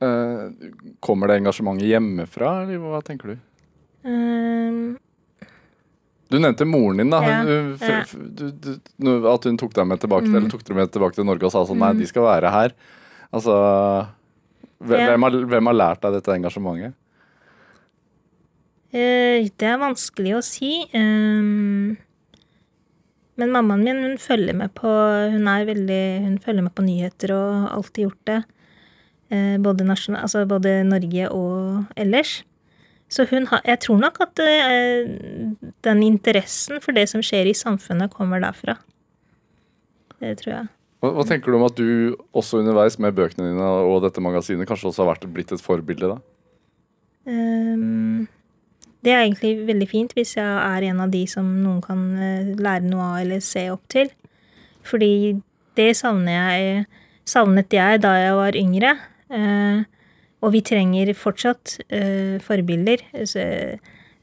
Eh, kommer det engasjementet hjemmefra, eller hva tenker du? Um, Du nevnte moren din, da. Ja, Hun, ja. f- du, du, at hun tok deg med tilbake, Mm. eller tok deg med tilbake til Norge og sa sånn Nei, de skal være her. Altså hve- Ja. hvem, har, hvem har lært deg dette engasjementet? Uh, det er vanskelig å si. Um, men mammaen min hun følger med på Hun er veldig, hun følger med på nyheter og har alltid gjort det. Eh, både, nasjonal, altså både Norge og ellers. Så hun har, jeg tror nok at eh, den interessen for det som skjer i samfunnet, kommer derfra. Det tror jeg. Hva, hva tenker du om at du også underveis med bøkene dine og dette magasinet kanskje også har vært blitt et forbilde? da? Um, det er egentlig veldig fint hvis jeg er en av de som noen kan eh, lære noe av eller se opp til. Fordi det savner jeg, savnet jeg da jeg var yngre. Eh, og vi trenger fortsatt eh, forbilder.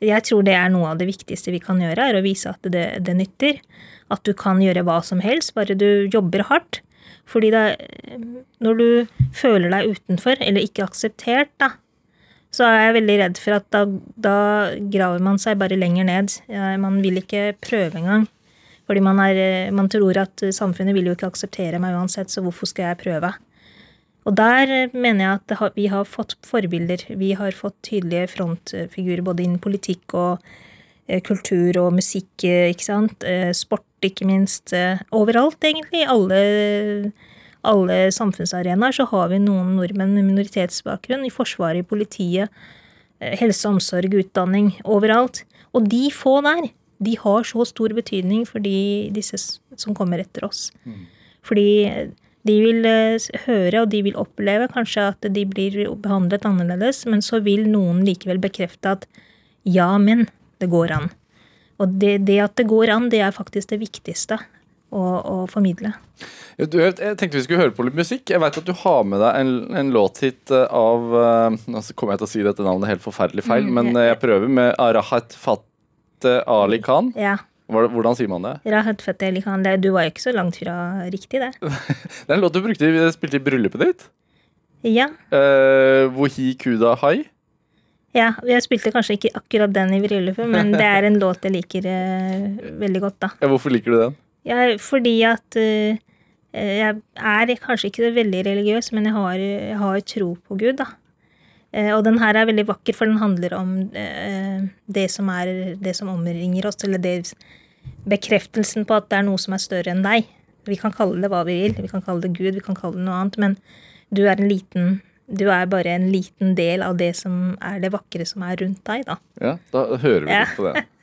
Jeg tror det er noe av det viktigste vi kan gjøre, er å vise at det, det nytter. At du kan gjøre hva som helst, bare du jobber hardt. Fordi da, når du føler deg utenfor, eller ikke akseptert, da, så er jeg veldig redd for at da, da graver man seg bare lenger ned. Man vil ikke prøve engang. Fordi man, er, man tror at samfunnet vil jo ikke akseptere meg uansett, så hvorfor skal jeg prøve? Og der eh, mener jeg at vi har fått forbilder. Vi har fått tydelige frontfigurer både innen politikk og eh, kultur og musikk, eh, ikke sant. Sport, ikke minst. Overalt, egentlig. Alle, alle samfunnsarenaer så har vi noen nordmenn med minoritetsbakgrunn. I Forsvaret, i politiet, helse omsorg, utdanning. Overalt. Og de få der, de har så stor betydning for de, disse som kommer etter oss. Fordi de vil eh, høre, og de vil oppleve kanskje at de blir behandlet annerledes, men så vil noen likevel bekrefte at ja, men det går an. Og det, det at det går an, det er faktisk det viktigste å, å formidle. Du, jeg tenkte vi skulle høre på litt musikk. Jeg vet at du har med deg en, en låt hit eh, av Nå Nå kommer jeg til å si dette navnet helt forferdelig feil, Mm, men eh, jeg prøver med Arahat Fateh Ali Khan. Ja. Hvordan sier man det? Rahat Fateh det- du var jo ikke så langt fra riktig, det. Det er en låt du brukte, spilte i bryllupet ditt. Ja. Uh, Wohi Kuda Hai. ja. Jeg spilte kanskje ikke akkurat den i bryllupet, men det er en låt jeg liker uh, veldig godt, da. Ja, hvorfor liker du den? Ja, fordi at uh, jeg er kanskje ikke så veldig religiøs, men jeg har, jeg har tro på Gud, da. Og den her er veldig vakker, for den handler om det som er det som omringer oss, eller det, bekreftelsen på at det er noe som er større enn deg. Vi kan kalle det hva vi vil, vi kan kalle det Gud, vi kan kalle det noe annet, men du er en liten du er bare en liten del av det som er det vakre som er rundt deg, da. Ja, da hører vi Ja. litt på det.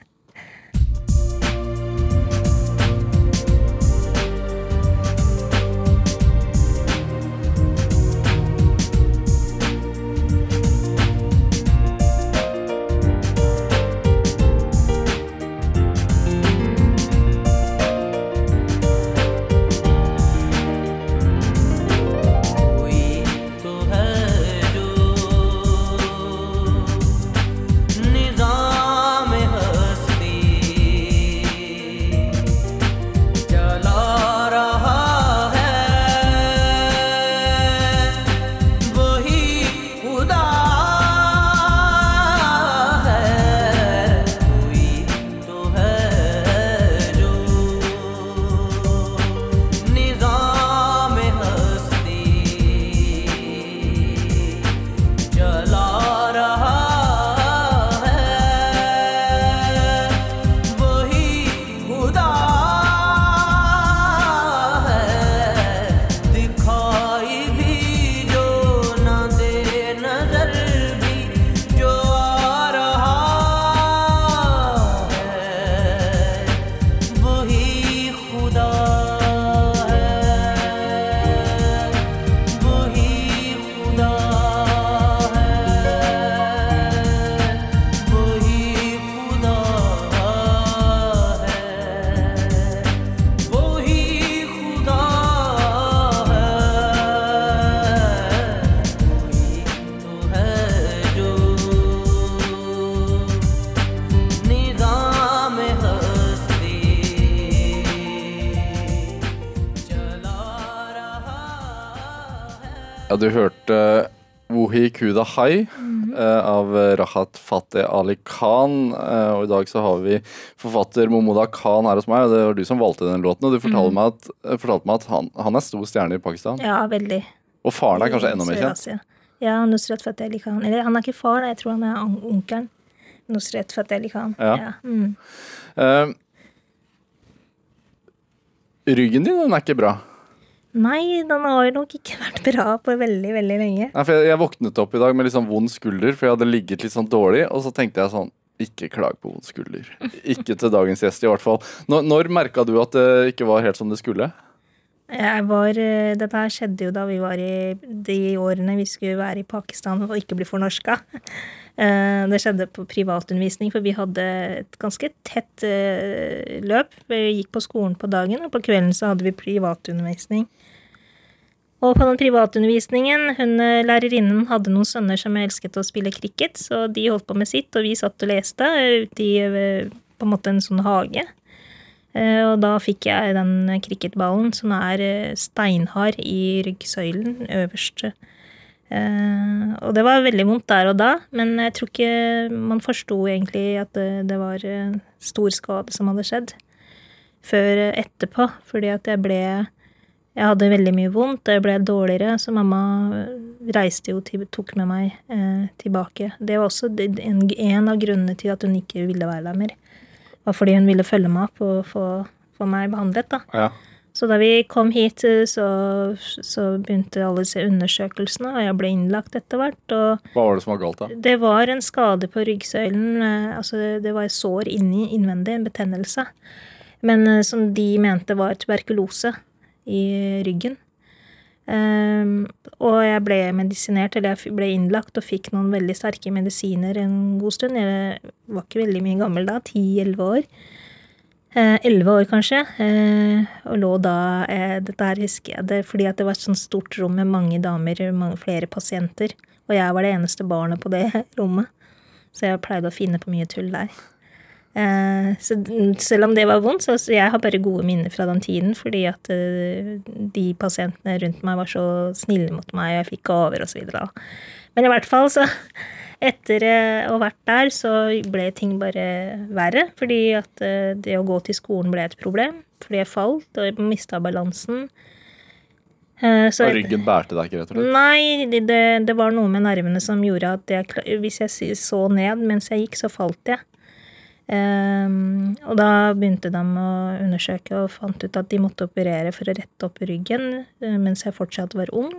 Ja, du hørte Wohi Kuda Hai eh, av Rahat Fateh Ali Khan. eh, og i dag så har vi forfatter Momoda Khan her hos meg. og Det var du som valgte den låten. Og du fortalte meg at, eh, fortalte meg at han, han er stor stjerne i Pakistan. Ja, veldig. Og faren er kanskje enda mer kjent. Ja, Nusret Fateh Ali Khan. Eller han er ikke far, jeg tror han er onkelen. Nusret Fateh Ali Khan. Ja. Mm. Eh, ryggen din den er ikke bra. Nei, den har jo nok ikke vært bra på veldig, veldig lenge. Nei, for jeg, jeg våknet opp i dag med litt sånn vond skulder, for jeg hadde ligget litt sånn dårlig. Og så tenkte jeg sånn Ikke klag på vond skulder. Ikke til dagens gjest, i hvert fall. Når, når merka du at det ikke var helt som det skulle? Jeg var, eh, dette her skjedde jo da vi var i de årene vi skulle være i Pakistan og ikke bli fornorska. Eh, Det skjedde på privatundervisning, for vi hadde et ganske tett eh, løp. Vi gikk på skolen på dagen, og på kvelden så hadde vi privatundervisning. Og på den privatundervisningen, hun eh, lærerinnen hadde noen sønner som elsket å spille cricket, så de holdt på med sitt, og vi satt og leste ute i på en måte en sånn hage. Og da fikk jeg den cricketballen som er steinhard i ryggsøylen øverst. Eh, Og det var veldig vondt der og da, men jeg tror ikke man forsto egentlig at det, det var eh, stor skade som hadde skjedd. Før eh, etterpå, fordi at jeg ble Jeg hadde veldig mye vondt, jeg ble dårligere, så mamma reiste jo til, tok med meg eh, tilbake. Det var også en, en av grunnene til at hun ikke ville være der mer var fordi hun ville følge meg opp og få, få meg behandlet. da. Ja. Så da vi kom hit, eh, så, så begynte alle disse undersøkelsene, og jeg ble innlagt etter hvert. Hva var det som var galt, da? det var en skade på ryggsøylen. eh, Altså, det var et sår inni innvendig, en betennelse. Men eh, som de mente var tuberkulose i ryggen. Um, og jeg ble medisinert, eller jeg ble innlagt og fikk noen veldig sterke medisiner en god stund. Jeg var ikke veldig mye gammel da, 10-11 år. Eh, 11 år kanskje. Eh, og lå da eh, Dette her husker jeg det fordi det var et sånt stort rom med mange damer, mange, flere pasienter. Og jeg var det eneste barnet på det rommet. Så jeg pleide å finne på mye tull der. Så selv om det var vondt, så, jeg har bare gode minner fra den tiden, fordi at de pasientene rundt meg var så snille mot meg, og jeg fikk gaver og så videre. Men i hvert fall, så etter eh, å ha vært der, så ble ting bare verre, fordi at eh, det å gå til skolen ble et problem, fordi jeg falt og mista balansen. Eh, så Og ryggen bærte deg ikke, rett og slett? Nei, det, det, var noe med nervene som gjorde at jeg, hvis jeg så ned mens jeg gikk, så falt jeg. Um, og da begynte de å undersøke og fant ut at de måtte operere for å rette opp ryggen mens jeg fortsatt var ung.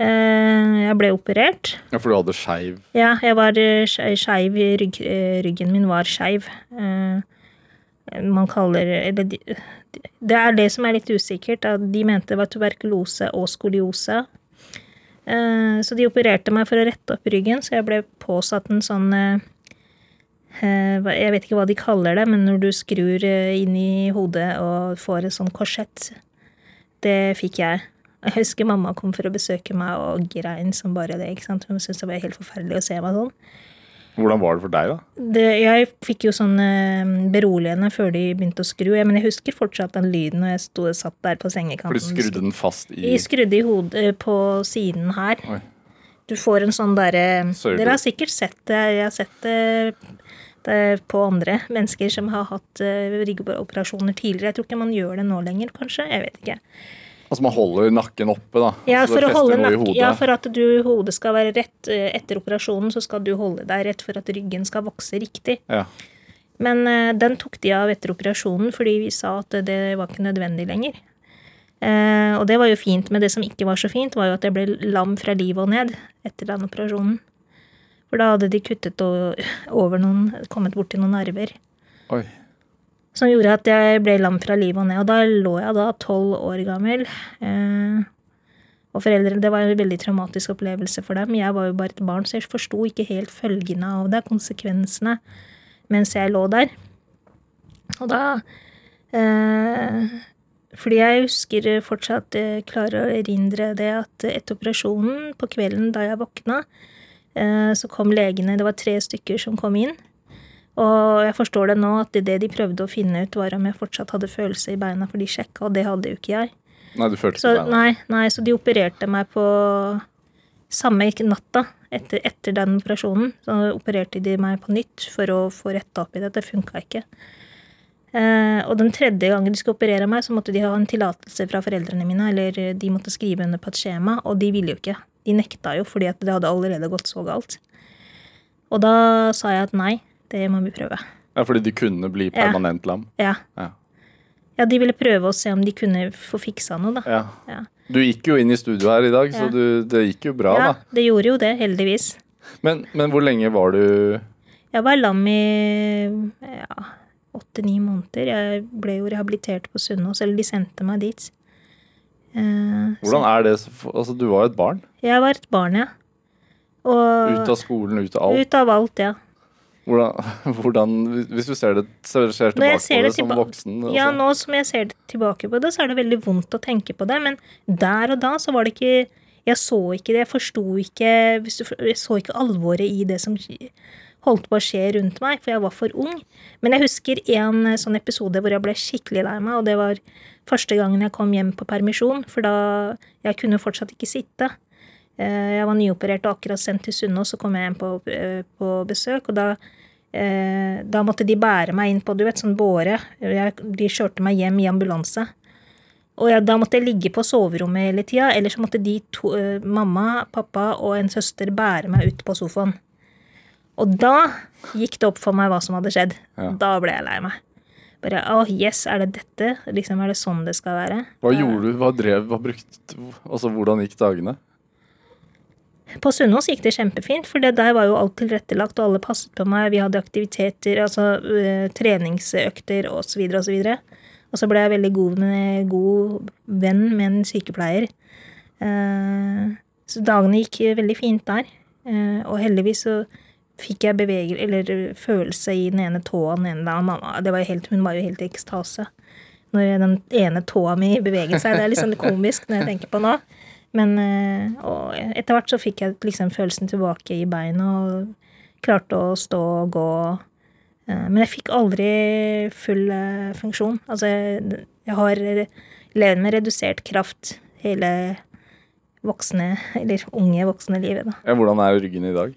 Eh, jeg ble operert. Ja, For du hadde skeiv Ja, jeg var eh, skeiv rygg, eh, Ryggen min var skeiv. Eh, Man kaller Eller det er det som er litt usikkert. At de mente det var tuberkulose og skoliose. Eh, Så de opererte meg for å rette opp ryggen, så jeg ble påsatt en sånn eh, eh, Jeg vet ikke hva de kaller det, men når du skrur eh, inn i hodet og får en sånn korsett. Det fikk jeg. Jeg husker mamma kom for å besøke meg og grein som bare det. ikke sant? Hun syntes det var helt forferdelig å se meg sånn. Hvordan var det for deg, da? Det, jeg fikk jo sånn eh, beroligende før de begynte å skru. Ja, men jeg husker fortsatt den lyden når jeg sto, satt der på sengekanten. For du skrudde den fast i Jeg skrudde i hodet på siden her. Oi. Du får en sånn derre Dere har sikkert sett det. Jeg har sett det, det på andre mennesker som har hatt uh, ryggoperasjoner tidligere. Jeg tror ikke man gjør det nå lenger, kanskje. Jeg vet ikke. Altså man holder nakken oppe, da. Ja, Så for, å holde fester noe i nakke, hodet. ja, for at du, hodet skal være rett eh, etter operasjonen, så skal du holde deg rett for at ryggen skal vokse riktig. Ja. Men uh, den tok de av etter operasjonen fordi vi sa at det var ikke nødvendig lenger. Uh, og det var jo fint, men det som ikke var så fint, var jo at jeg ble lam fra livet og ned etter den operasjonen. For da hadde de kuttet over noen, kommet borti noen arver. Oi. Som gjorde at jeg ble lam fra livet og ned. Og da lå jeg da tolv år gammel. Eh, og foreldrene, Det var en veldig traumatisk opplevelse for dem. Jeg var jo bare et barn, så jeg forsto ikke helt følgene av det, konsekvensene, mens jeg lå der. Og da eh, Fordi jeg husker fortsatt eh, klarer å erindre det at etter operasjonen, på kvelden da jeg våkna, eh, så kom legene Det var tre stykker som kom inn. Og jeg forstår det nå at det de prøvde å finne ut, var om jeg fortsatt hadde følelse i beina, for de sjekka, og det hadde jo ikke jeg. Nei, du følte Så, ikke beina. nei, nei, så de opererte meg på samme natta etter, etter den operasjonen. Så opererte de meg på nytt for å få retta opp i det. Det funka ikke. Eh, og den tredje gangen de skulle operere meg, så måtte de ha en tillatelse fra foreldrene mine, eller de måtte skrive under på et skjema, og de ville jo ikke. De nekta jo fordi at det hadde allerede gått så galt. Og da sa jeg at nei, det må vi prøve. Ja, fordi de kunne bli permanent lam. Ja. Ja. ja, de ville prøve å se om de kunne få fiksa noe, da. Ja. Ja. Du gikk jo inn i studio her i dag, så du, det gikk jo bra, Ja, da. det gjorde jo det, heldigvis. Men, men hvor lenge var du Jeg var lam i ja, åtte-ni måneder. Jeg ble jo rehabilitert på Sunnaas, eller de sendte meg dit. Eh, Hvordan er det Altså, du var jo et barn. jeg var et barn, ja. Og Ut av skolen, ut av alt. ut av alt, ja. Hvordan, hvordan Hvis du ser det ser, ser tilbake ser på det som voksen altså. Ja, nå som jeg ser det tilbake på det, så er det veldig vondt å tenke på det. Men der og da så var det ikke Jeg så ikke det. Jeg forsto ikke Jeg så ikke alvoret i det som holdt på å skje rundt meg, for jeg var for ung. Men jeg husker en eh, sånn episode hvor jeg ble skikkelig lei meg, og det var første gangen jeg kom hjem på permisjon, for da Jeg kunne fortsatt ikke sitte. Eh, Jeg var nyoperert og akkurat sendt til Sunnaas, så kom jeg hjem på, eh, på besøk, og da da måtte de bære meg inn på du vet, sånn båre. De kjørte meg hjem i ambulanse. Og jeg, da måtte jeg ligge på soverommet hele tida, eller så måtte de to, eh, mamma, pappa og en søster bære meg ut på sofaen. Og da gikk det opp for meg hva som hadde skjedd. Ja. Da ble jeg lei meg. Bare å, yes, er det dette? Liksom, er det sånn det skal være? Hva gjorde du? Hva drev Hva brukte Altså, hvordan gikk dagene? På Sunnaas gikk det kjempefint, for der var jo alt tilrettelagt, og alle passet på meg. Vi hadde aktiviteter, altså øh, treningsøkter osv. osv. Og så ble jeg veldig god, med, god venn med en sykepleier. Eh, så dagene gikk veldig fint der. Eh, og heldigvis så fikk jeg bevegel, eller følelse i den ene tåa. Den ene dagen. mamma, det var helt, hun var jo helt i ekstase når den ene tåa mi beveget seg. Det er litt sånn komisk når jeg tenker på nå. Men eh, og etter hvert så fikk jeg liksom følelsen tilbake i beina og klarte å stå og gå. Eh, Men jeg fikk aldri full eh, funksjon. Altså, jeg, jeg har levd med redusert kraft hele voksne, eller unge voksne livet, da. Ja, hvordan er ryggen i dag?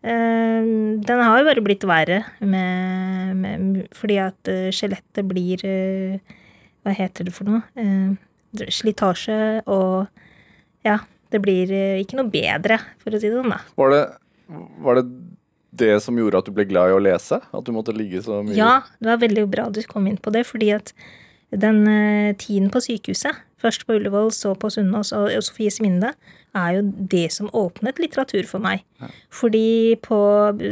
Den har jo bare blitt verre med, med, fordi at skjelettet blir Hva heter det for noe? Slitasje og Ja, det blir eh, ikke noe bedre, for å si det sånn, da. Var det, var det det som gjorde at du ble glad i å lese? At du måtte ligge så mye? Ja, det var veldig bra du kom inn på det, fordi at den eh, tiden på sykehuset, først på Ullevål, så på Sunnaas og Sofies Sofie Svinde, er jo det som åpnet litteratur for meg. Fordi på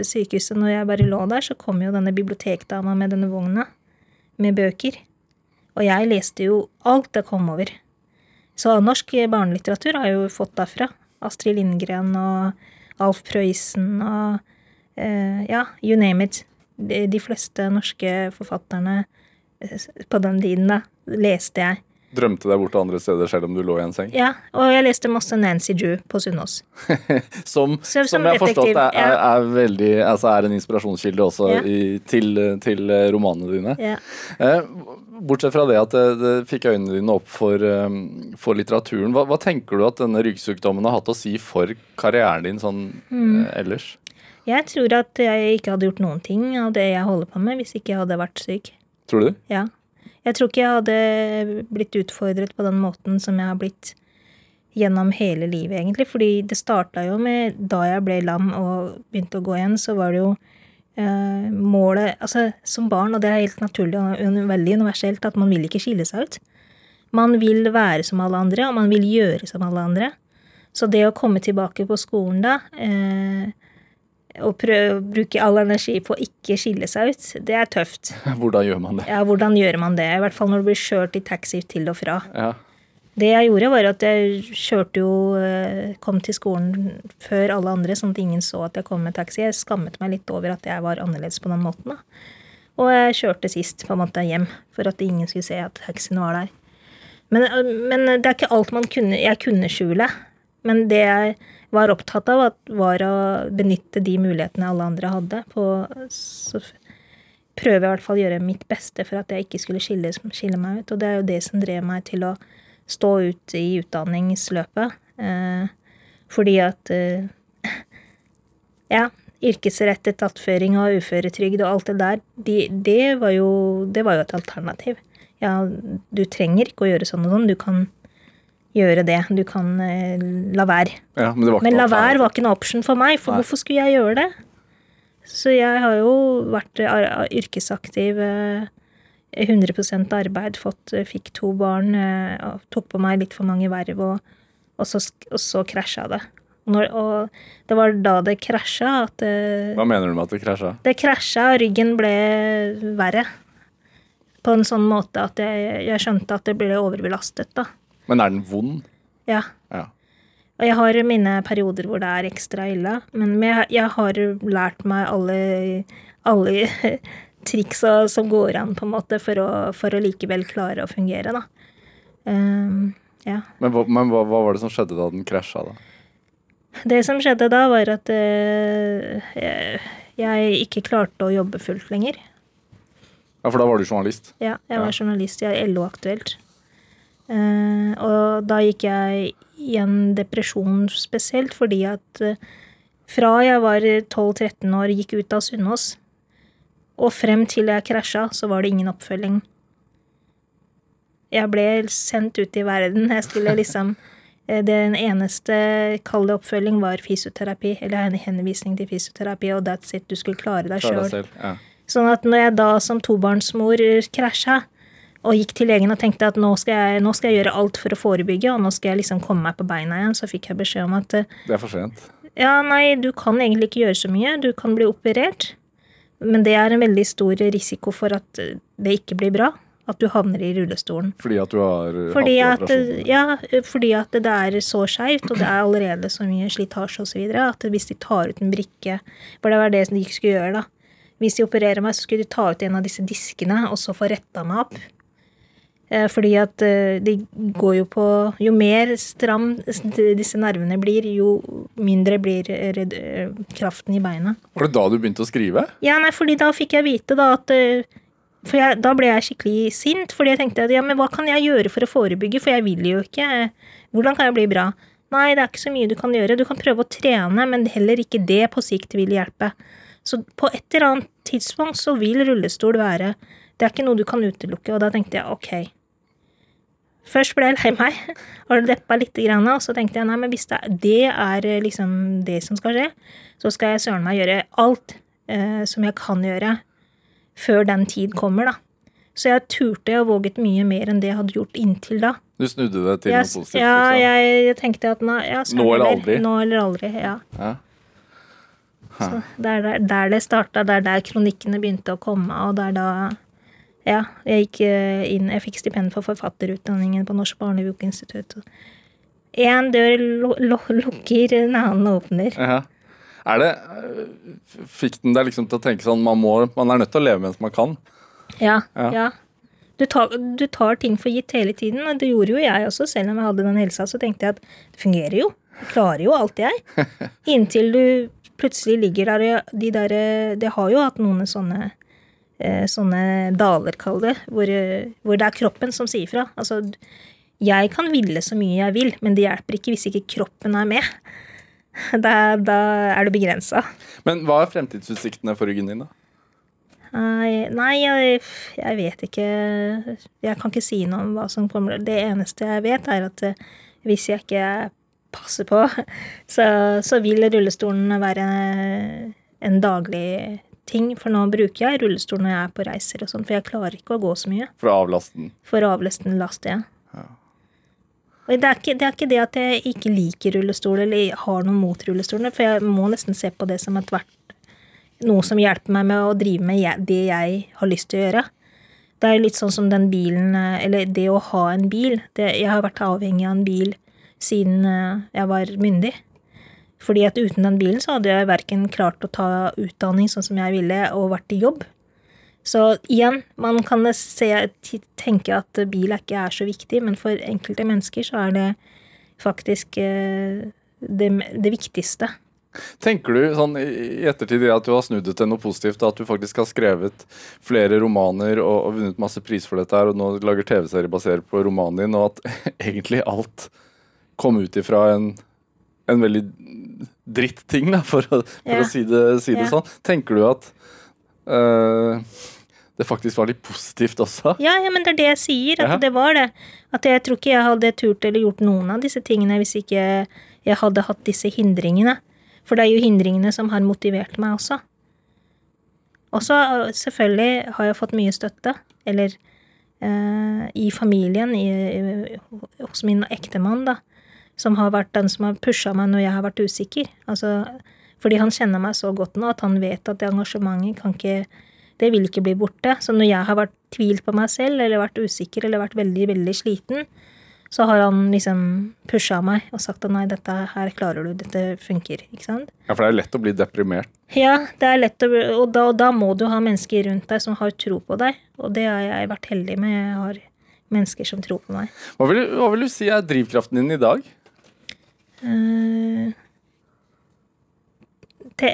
sykehuset, når jeg bare lå der, så kom jo denne bibliotekdama med denne vogna med bøker. Og jeg leste jo alt det kom over. Så norsk barnelitteratur har jeg jo fått derfra. Astrid Lindgren og Alf Prøysen og eh, ja, you name it. De, de fleste norske forfatterne eh, på den tiden da, leste jeg. Drømte deg bort til andre steder selv om du lå i en seng? Ja, og jeg leste masse Nancy Drew på Sunnaas. Som, som som jeg har forstått er, er, er, veldig, altså er en inspirasjonskilde også Ja. i, til, til eh, romanene dine. Ja. Eh, bortsett fra det at det, det fikk øynene dine opp for, um, for litteraturen, hva, hva tenker du at denne ryggsykdommen har hatt å si for karrieren din sånn Mm. eh, ellers? Jeg tror at jeg ikke hadde gjort noen ting av det jeg holder på med, hvis ikke jeg hadde vært syk. Tror du? Ja. Jeg tror ikke jeg hadde blitt utfordret på den måten som jeg har blitt gjennom hele livet, egentlig. Fordi det starta jo med da jeg ble lam og begynte å gå igjen, så var det jo eh, målet Altså, som barn, og det er helt naturlig og veldig universelt, at man vil ikke skille seg ut. Man vil være som alle andre, og man vil gjøre som alle andre. Så det å komme tilbake på skolen da, eh, og prøve å bruke all energi på å ikke skille seg ut, det er tøft. Hvordan gjør man det? Ja, hvordan gjør man det? I hvert fall når du blir kjørt i taxi til og fra. Ja. Det jeg gjorde, var at jeg kjørte jo eh, Kom til skolen før alle andre, sånn at ingen så at jeg kom med taxi. Jeg skammet meg litt over at jeg var annerledes på den måten. da. Og jeg kjørte sist på en måte hjem, for at ingen skulle se at taxien var der. Men, eh, men det er ikke alt man kunne Jeg kunne skjule. Men det jeg var opptatt av, var å benytte de mulighetene alle andre hadde. På, så f- prøve i hvert fall å gjøre mitt beste for at jeg ikke skulle skille, skille meg ut. Og det er jo det som drev meg til å stå ut i utdanningsløpet. Eh, fordi at eh, Ja, yrkesrettet attføring og uføretrygd og alt det der, de, det, var jo, det var jo et alternativ. Ja, du trenger ikke å gjøre sånn og sånn. Du kan gjøre det. Du kan eh, la være. Ja, men det var ikke Men la være var ikke en option for meg, for Nei. hvorfor skulle jeg gjøre det? Så jeg har jo vært eh, yrkesaktiv, eh, 100 arbeid, fått, eh, fikk to barn, eh, tok på meg litt for mange verv, og, og, så, og så krasja det. Når, og det var da det krasja at det, Hva mener du med at det krasja? det krasja, og ryggen ble verre. På en sånn måte at jeg, jeg skjønte at det ble overbelastet, da. Men er den vond? Ja. Ja. Og jeg har mine perioder hvor det er ekstra ille. Men jeg, har lært meg alle, alle triksa som går an, på en måte, for å, for å likevel klare å fungere, da. Um, ja. Men, hva, men hva, hva var det som skjedde da den krasja, da? Det som skjedde da, var at uh, jeg, jeg ikke klarte å jobbe fullt lenger. Ja, For da var du journalist? Ja, jeg var Ja. journalist i LO Aktuelt. Eh, og da gikk jeg i en depresjon spesielt, fordi at eh, fra jeg var 12-13 år, gikk ut av Sunnaas, og frem til jeg krasja, så var det ingen oppfølging. Jeg ble sendt ut i verden. Jeg skulle liksom eh, Den eneste kalde oppfølging var fysioterapi, eller en henvisning til fysioterapi, og that's it. Du skulle klare deg sjøl. Sånn at når jeg da som tobarnsmor krasja, og gikk til legen og tenkte at nå skal, jeg, nå skal jeg gjøre alt for å forebygge, og nå skal jeg liksom komme meg på beina igjen, så fikk jeg beskjed om at eh, Det er for sent. ja, nei, du kan egentlig ikke gjøre så mye, du kan bli operert, men det er en veldig stor risiko for at eh, det ikke blir bra, at du havner i rullestolen. Fordi at du har eh, Fordi hatt at, operasjonen. ja, fordi at det er så skeivt, og det er allerede så mye slitasje osv., at hvis de tar ut en brikke For det var det de skulle gjøre, da. Hvis de opererer meg, så skulle de ta ut en av disse diskene og så få retta meg opp. Eh, Fordi at eh, de går jo på Jo mer stram disse nervene blir, jo mindre blir eh, kraften i beina. Var det da du begynte å skrive? Ja, nei, fordi da fikk jeg vite da at For jeg, da ble jeg skikkelig sint, fordi jeg tenkte at ja, men hva kan jeg gjøre for å forebygge, for jeg vil jo ikke. Hvordan kan jeg bli bra? Nei, det er ikke så mye du kan gjøre. Du kan prøve å trene, men heller ikke det på sikt vil hjelpe. Så på et eller annet tidspunkt så vil rullestol være Det er ikke noe du kan utelukke, og da tenkte jeg ok. Først ble jeg lei meg og deppa litt, og så tenkte jeg nei, men hvis det, er- det er eh, liksom det som skal skje, så skal jeg søren meg gjøre alt eh, som jeg kan gjøre før den tid kommer, da. Så jeg turte og våget mye mer enn det jeg hadde gjort inntil da. Du snudde det til Jeg, noe positivt? ja, liksom. jeg, jeg tenkte at nå, ja, Nå eller aldri? Nå eller aldri, ja. Ja. Så det er der, der det starta, det er der kronikkene begynte å komme, og det er da ja, jeg gikk eh, inn Jeg fikk stipend for forfatterutdanningen på Norsk barnebokinstitutt. Én dør lu lu lukker, en annen åpner. Ja. Er det Fikk den deg liksom til å tenke sånn man, må, man er nødt til å leve mens man kan? Ja. Ja. ja. Du, tar, du tar ting for gitt hele tiden, og det gjorde jo jeg også. Selv om jeg hadde den helsa, så tenkte jeg at det fungerer jo. Jeg klarer jo alt, jeg. Inntil du plutselig ligger der og de der Det har jo hatt noen sånne sånne daler, kall det, hvor, eh, hvor det er kroppen som sier fra. Altså, jeg kan ville så mye jeg vil, men det hjelper ikke hvis ikke kroppen er med. Da, da er det begrensa. Men hva er fremtidsutsiktene for ryggen din, da? Nei, nei jeg, jeg vet ikke Jeg kan ikke si noe om hva som kommer. Det eneste jeg vet, er at eh, hvis jeg ikke passer på, så, så vil rullestolen være en daglig ting. For nå bruker jeg rullestol når jeg er på reiser og sånn, for jeg klarer ikke å gå så mye. For å avlaste den? For å avlaste den last, ja. Og det er, ikke, det er ikke det at jeg ikke liker rullestol eller har noe mot rullestolene, for jeg må nesten se på det som et verdt noe som hjelper meg med å drive med det jeg har lyst til å gjøre. Det er litt sånn som den bilen, eh, eller det å ha en bil. Det, jeg har vært avhengig av en bil siden eh, jeg var myndig. Fordi at uten den bilen så hadde jeg verken klart å ta utdanning sånn som jeg ville, og vært i jobb. Så igjen, man kan se, tenke at bil ikke er så viktig, men for enkelte mennesker så er det faktisk eh, det, det viktigste. Tenker du sånn i ettertid at du har snudd det til noe positivt, at du faktisk har skrevet flere romaner og, og vunnet masse pris for dette her, og nå lager TV-serie basert på romanen din, og at egentlig alt kom ut ifra en, en veldig dritt ting, da, for å, for Ja. å si det, si det Ja. sånn. Tenker du at uh, det faktisk var litt positivt også? Ja, ja, men det er det jeg sier, at det var det. At jeg tror ikke jeg hadde turt eller gjort noen av disse tingene hvis ikke jeg hadde hatt disse hindringene. For det er jo hindringene som har motivert meg også. Og så selvfølgelig har jeg fått mye støtte, eller eh, i familien, i, i, hos min ektemann, da, som har vært den som har pusha meg når jeg har vært usikker. Altså, fordi han kjenner meg så godt nå at han vet at det engasjementet kan ikke det vil ikke bli borte. Så når jeg har vært tvilt på meg selv, eller vært usikker, eller vært veldig, veldig sliten, så har han liksom pusha meg og sagt at nei, dette her klarer du, dette funker, ikke sant. Ja, for det er lett å bli deprimert. Ja, det er lett å Og da, og da må du ha mennesker rundt deg som har tro på deg, og det har jeg vært heldig med. Jeg har mennesker som tror på meg. Hva vil, hva vil du si er drivkraften din i dag? Eh, te,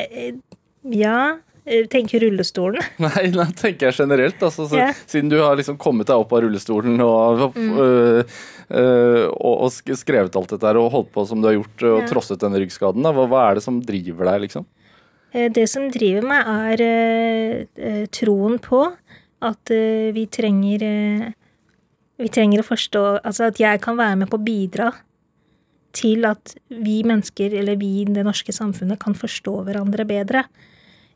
ja tenk Tenker rullestolen. Nei, nei, tenker jeg generelt. Altså, så, yeah. Siden du har liksom kommet deg opp av rullestolen og, øh, øh, og, og skrevet alt dette her og holdt på som du har gjort og Ja. trosset denne ryggskaden, hva, hva er det som driver deg, liksom? Eh, Det som driver meg, er eh, eh, troen på at eh, vi trenger eh, Vi trenger å forstå Altså at jeg kan være med på å bidra til at vi mennesker, eller vi i det norske samfunnet, kan forstå hverandre bedre.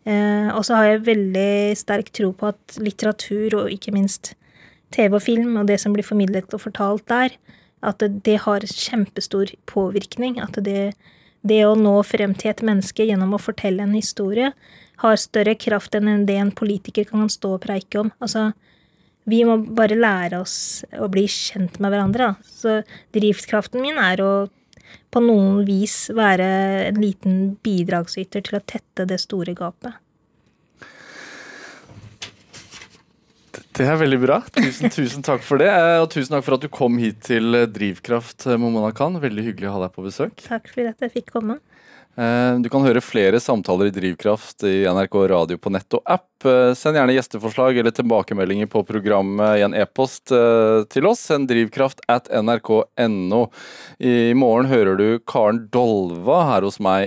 Eh, og så har jeg veldig sterk tro på at litteratur, og ikke minst TV og film, og det som blir formidlet og fortalt der, at det, har kjempestor påvirkning. At det, det å nå frem til et menneske gjennom å fortelle en historie, har større kraft enn det en politiker kan stå og preike om. Altså, vi må bare lære oss å bli kjent med hverandre. Da. Så drivkraften min er å på noen vis være en liten bidragsyter til å tette det store gapet. Det er veldig bra. Tusen, tusen takk for det. eh, Og tusen takk for at du kom hit til Drivkraft, eh, Momona Khan. Veldig hyggelig å ha deg på besøk. Takk for at jeg fikk komme. Eh, Du kan høre flere samtaler i Drivkraft i NRK Radio på nett og app. Eh, Send gjerne gjesteforslag eller tilbakemeldinger på programmet i en e-post eh, til oss. Send drivkraft at nrk.no. I morgen hører du Karen Dolva her hos meg